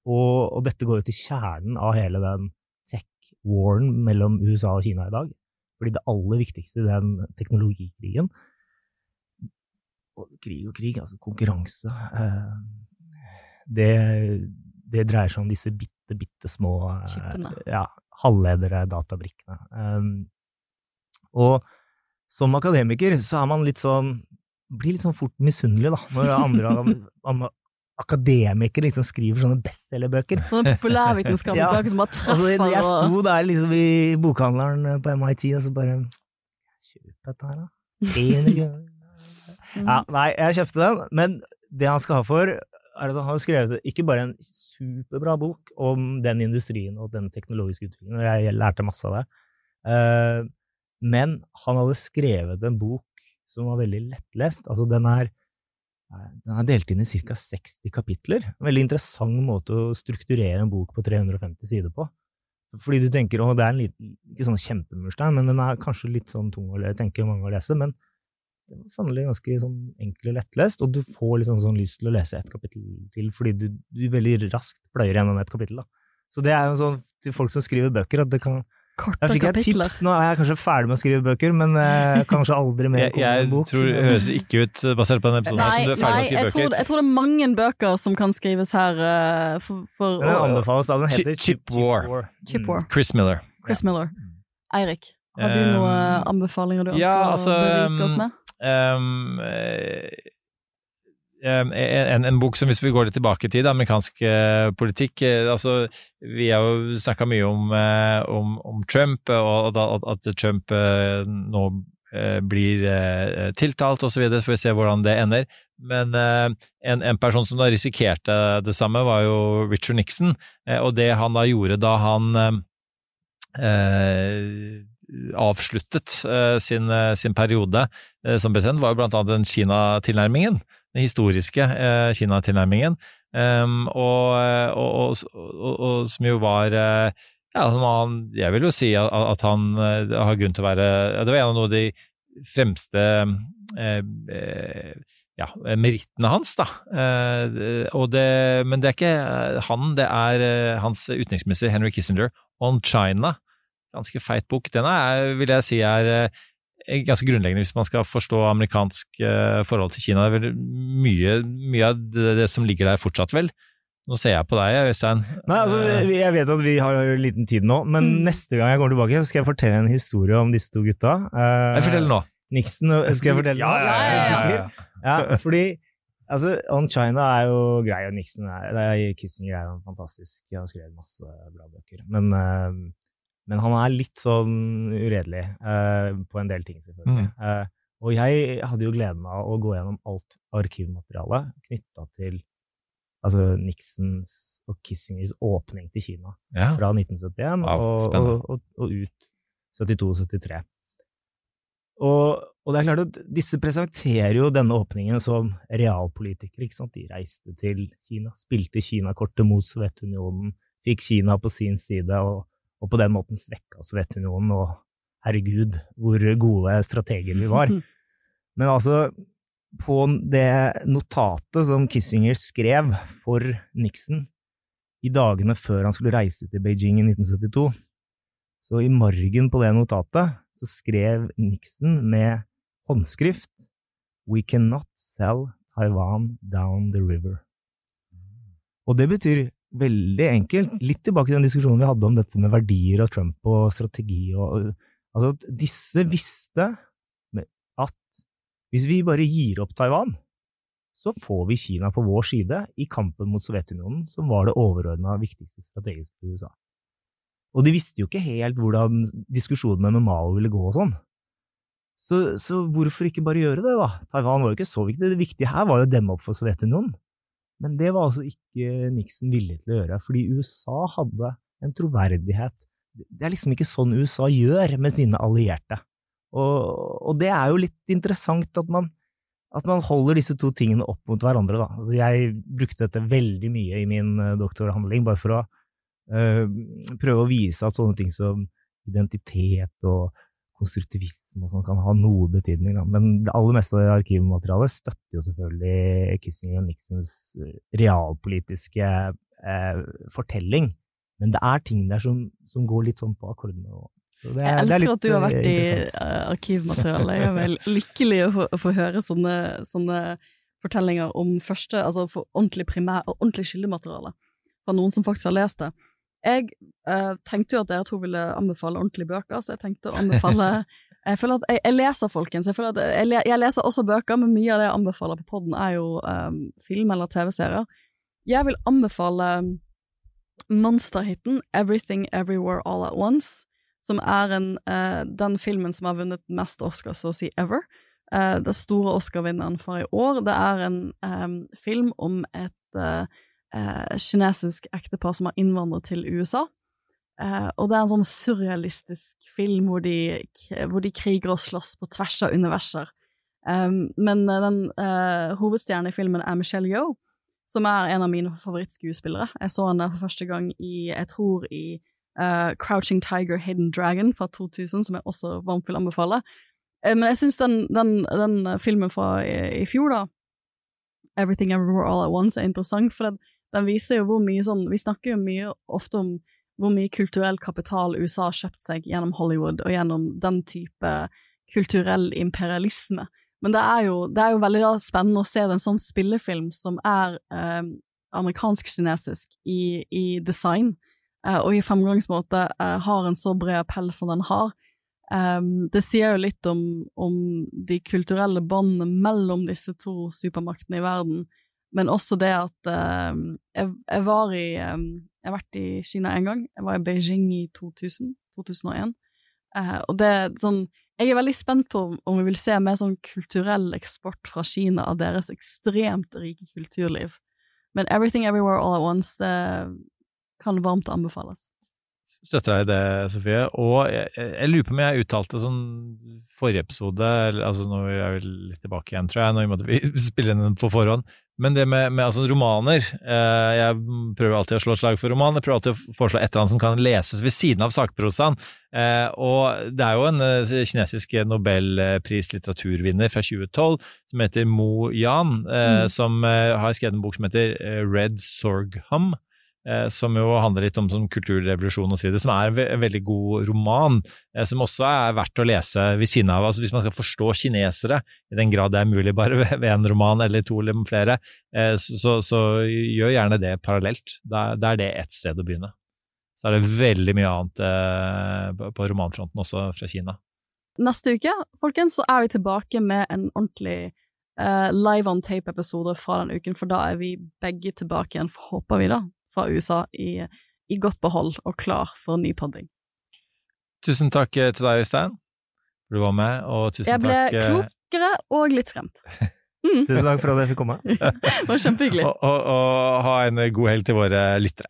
og, og dette går jo til kjernen av hele den tech-waren mellom USA og Kina i dag. Fordi det aller viktigste i den teknologikrigen og Krig og krig, altså konkurranse eh, det, det dreier seg om disse bitte, bitte små eh, ja, halvledere, databrikkene. Um, og som akademiker så er man litt sånn Blir litt sånn fort misunnelig, da, når andre akademikere liksom skriver sånne bestselgerbøker. Sånne populærvitenskapelige Ja. bøker som bare Altså, jeg sto der liksom i bokhandleren på MIT, og så bare dette her, da? 300 kroner. Ja, nei, jeg kjøpte den, men det han skal ha for, er at han har skrevet ikke bare en superbra bok om den industrien og den teknologiske utviklingen, og jeg lærte masse av det, eh, men han hadde skrevet en bok som var veldig lettlest. Altså, den er, den er delt inn i ca. 60 kapitler. En veldig interessant måte å strukturere en bok på 350 sider på. Fordi du tenker å, det er en liten, ikke sånn kjempemurstein, men den er kanskje litt sånn tung å tenke mange å lese. Men den var sannelig ganske sånn enkel og lettlest, og du får liksom sånn lyst til å lese et kapittel til, fordi du, du veldig raskt pløyer gjennom et kapittel. da. Så det er jo sånn til folk som skriver bøker, at det kan Korte Jeg fikk et tips, nå er jeg kanskje ferdig med å skrive bøker, men eh, kanskje aldri mer Jeg, komme med jeg en bok. tror det høres ikke ut, basert på denne episoden, her, Nei, som du er ferdig nei med å skrive jeg, tror, jeg tror det er mange bøker som kan skrives her uh, for, for den anbefales da, den Chip- heter Chip War. Chip Mm. War. Chris Miller. Chris Miller. Eirik, har du Um, noen anbefalinger du ønsker ja, altså, å berike oss med? Um, en, en bok som hvis vi går litt tilbake i tid, amerikansk eh, politikk eh, altså, Vi har jo snakka mye om, eh, om, om Trump, og, at, Trump nå blir tiltalt osv., så, videre, så får vi se hvordan det ender. Men en, en person som da risikerte det samme, var jo Richard Nixon, og det han da gjorde da han avsluttet eh, sin, eh, sin periode eh, som president, var jo blant annet den Kina-tilnærmingen. Den historiske Kina-tilnærmingen. Um, og, og, og, og, som jo var ja, han, Jeg vil jo si at, at han har grunn til å være Det var en av de fremste ja, merittene hans, da. Det, men det er ikke han, det er hans utenriksminister Henry Kissinger on China. Ganske feit bok. Den er, vil jeg si er eh, ganske grunnleggende hvis man skal forstå amerikansk eh, forhold til Kina. Det er vel mye, mye av det, det som ligger der fortsatt, vel. Nå ser jeg på deg, Øystein. Nei, altså, Eh, Jeg vet at vi har liten tid nå, men Mm. neste gang jeg kommer tilbake, så skal jeg fortelle en historie om disse to gutta. Eh, jeg forteller nå. Nixon, og- skal jeg fortelle Ja, nå? ja, ja, ja, ja. Ja, fordi altså, On China er jo grei, og Nixon er, det er Kissinger er jo fantastisk. Han har skrevet masse bra bøker. Men, men han er litt sånn uredelig uh, på en del ting, selvfølgelig. Mm. Uh, og jeg hadde jo gleden av å gå gjennom alt arkivmaterialet knytta til altså Nixons og Kissingers åpning til Kina Ja. fra 1971 Wow, og, og, og, ut 72-73. Og, og det er klart at disse presenterer jo denne åpningen som realpolitikere. ikke sant? De reiste til Kina, spilte Kina-kortet mot Sovjetunionen, fikk Kina på sin side, og, og på den måten svekka Sovjetunionen. Og herregud, hvor gode strateger vi var. Men altså, på det notatet som Kissinger skrev for Nixon i dagene før han skulle reise til Beijing i 1972, så i margen på det notatet så skrev Nixon med håndskrift We cannot sell Taiwan down the river. Og det betyr veldig enkelt, litt tilbake til den diskusjonen vi hadde om dette med verdier og Trump og strategi og Altså, at disse visste at hvis vi bare gir opp Taiwan, så får vi Kina på vår side i kampen mot Sovjetunionen, som var det overordna viktigste strategiske for USA. Og de visste jo ikke helt hvordan diskusjonene med Mao ville gå og sånn. Så, så hvorfor ikke bare gjøre det, da? Taiwan var jo ikke så viktig. Det viktige her var jo å demme opp for Sovjetunionen. Men det var altså ikke Nixon villig til å gjøre, fordi USA hadde en troverdighet. Det er liksom ikke sånn USA gjør med sine allierte. Og, og det er jo litt interessant at man, at man holder disse to tingene opp mot hverandre. Da. Altså jeg brukte dette veldig mye i min doktorhandling, bare for å øh, prøve å vise at sånne ting som identitet og konstruktivisme og sånn kan ha noe betydning. Da. Men det aller meste av arkivmaterialet støtter jo selvfølgelig Kissinger og Nixons eh, realpolitiske eh, fortelling. Men det er ting der som, som går litt sånn på akkordene. og- så det Jeg er elsker at du har eh, vært i eh, arkivmaterialet. Jeg er vel lykkelig å få, å få høre sånne, sånne fortellinger om første, altså for ordentlig primær og ordentlig kildemateriale fra noen som faktisk har lest det. Jeg eh, tenkte jo at dere to ville anbefale ordentlige bøker, så jeg tenkte å anbefale Jeg føler at jeg, jeg leser, folkens. Jeg, føler at jeg, le- jeg leser også bøker, men mye av det jeg anbefaler på podden, er jo eh, film eller TV-serier. Jeg vil anbefale monsterhiten Everything Everywhere All At Once som er en, eh, den filmen som har vunnet mest Oscar, så å si, ever. Eh, det store Oscar-vinneren for i år. Det er en eh, film om et eh, eh, kinesisk ektepar som har innvandret til USA. Eh, og det er en sånn surrealistisk film hvor de, hvor de kriger og slåss på tvers av universer. Um, men den uh, hovedstjernen i filmen er Michelle Yeoh, som er en av mine favorittskuespillere. Jeg så henne for første gang i, jeg tror, i uh, Crouching Tiger, Hidden Dragon fra 2000, som jeg også varmt vil anbefale. Men jeg syns den, den, den, filmen fra i, i, fjor, da, Everything Everywhere All At Once, er interessant, for den, den viser jo hvor mye sånn Vi snakker jo mye ofte om hvor mye kulturell kapital USA har kjøpt seg gjennom Hollywood og gjennom den type kulturell imperialisme. Men det er jo, det er jo veldig da, spennende å se en sånn spillefilm som er eh, amerikansk-kinesisk i, i, design, eh, og i fremgangsmåte eh, har en så bred appell som den har. Um, det sier jo litt om, om de kulturelle båndene mellom disse to supermaktene i verden, men også det at uh, jeg, jeg, var i um, Jeg har vært i Kina én gang. Jeg var i Beijing i 2000, 2001. Uh, og det er sånn jeg er veldig spent på om vi vil se mer sånn kulturell eksport fra Kina av deres ekstremt rike kulturliv. Men Everything Everywhere All At Once uh, kan varmt anbefales. Støtter deg i det, Sofie. Og jeg, jeg, lurer på om jeg uttalte sånn forrige episode, altså nå er vi litt tilbake igjen, tror jeg, nå måtte vi spille inn den på forhånd, men det med, med altså, romaner eh, Jeg prøver alltid å slå et slag for romaner, Jeg prøver alltid å foreslå et eller annet som kan leses ved siden av sakprosaen. Eh, og det er jo en eh, kinesisk nobelpris-litteraturvinner fra 2012 som heter Mo Yan, eh, mm. som eh, har skrevet en bok som heter eh, Red Sorghum. Eh, som jo handler litt om kulturrevolusjon videre, som er en veldig god roman, eh, som også er verdt å lese ved siden av. Altså hvis man skal forstå kinesere, i den grad det er mulig bare ved en roman eller to eller flere, eh, så, så gjør gjerne det parallelt. Da, er det ett sted å begynne. Så er det veldig mye annet på romanfronten også fra Kina. Neste uke, folkens, så er vi tilbake med en ordentlig uh, live on tape-episode fra den uken, for da er vi begge tilbake igjen, håper vi da, fra USA i, i godt behold og klar for ny podding. Tusen takk eh, til deg, Øystein, for du var med, og tusen takk Jeg ble takk, eh, klokere og litt skremt. Mm. tusen takk for at jeg fikk komme. det var kjempehyggelig. Og, og, og ha en god helg til våre lyttere.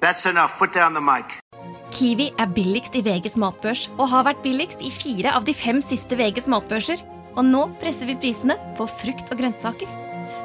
That's enough. Put down the mic. Kiwi er billigst i VGs matbørs og har vært billigst i fire av de fem siste VGs matbørser. Og nå presser vi prisene på frukt og grønnsaker.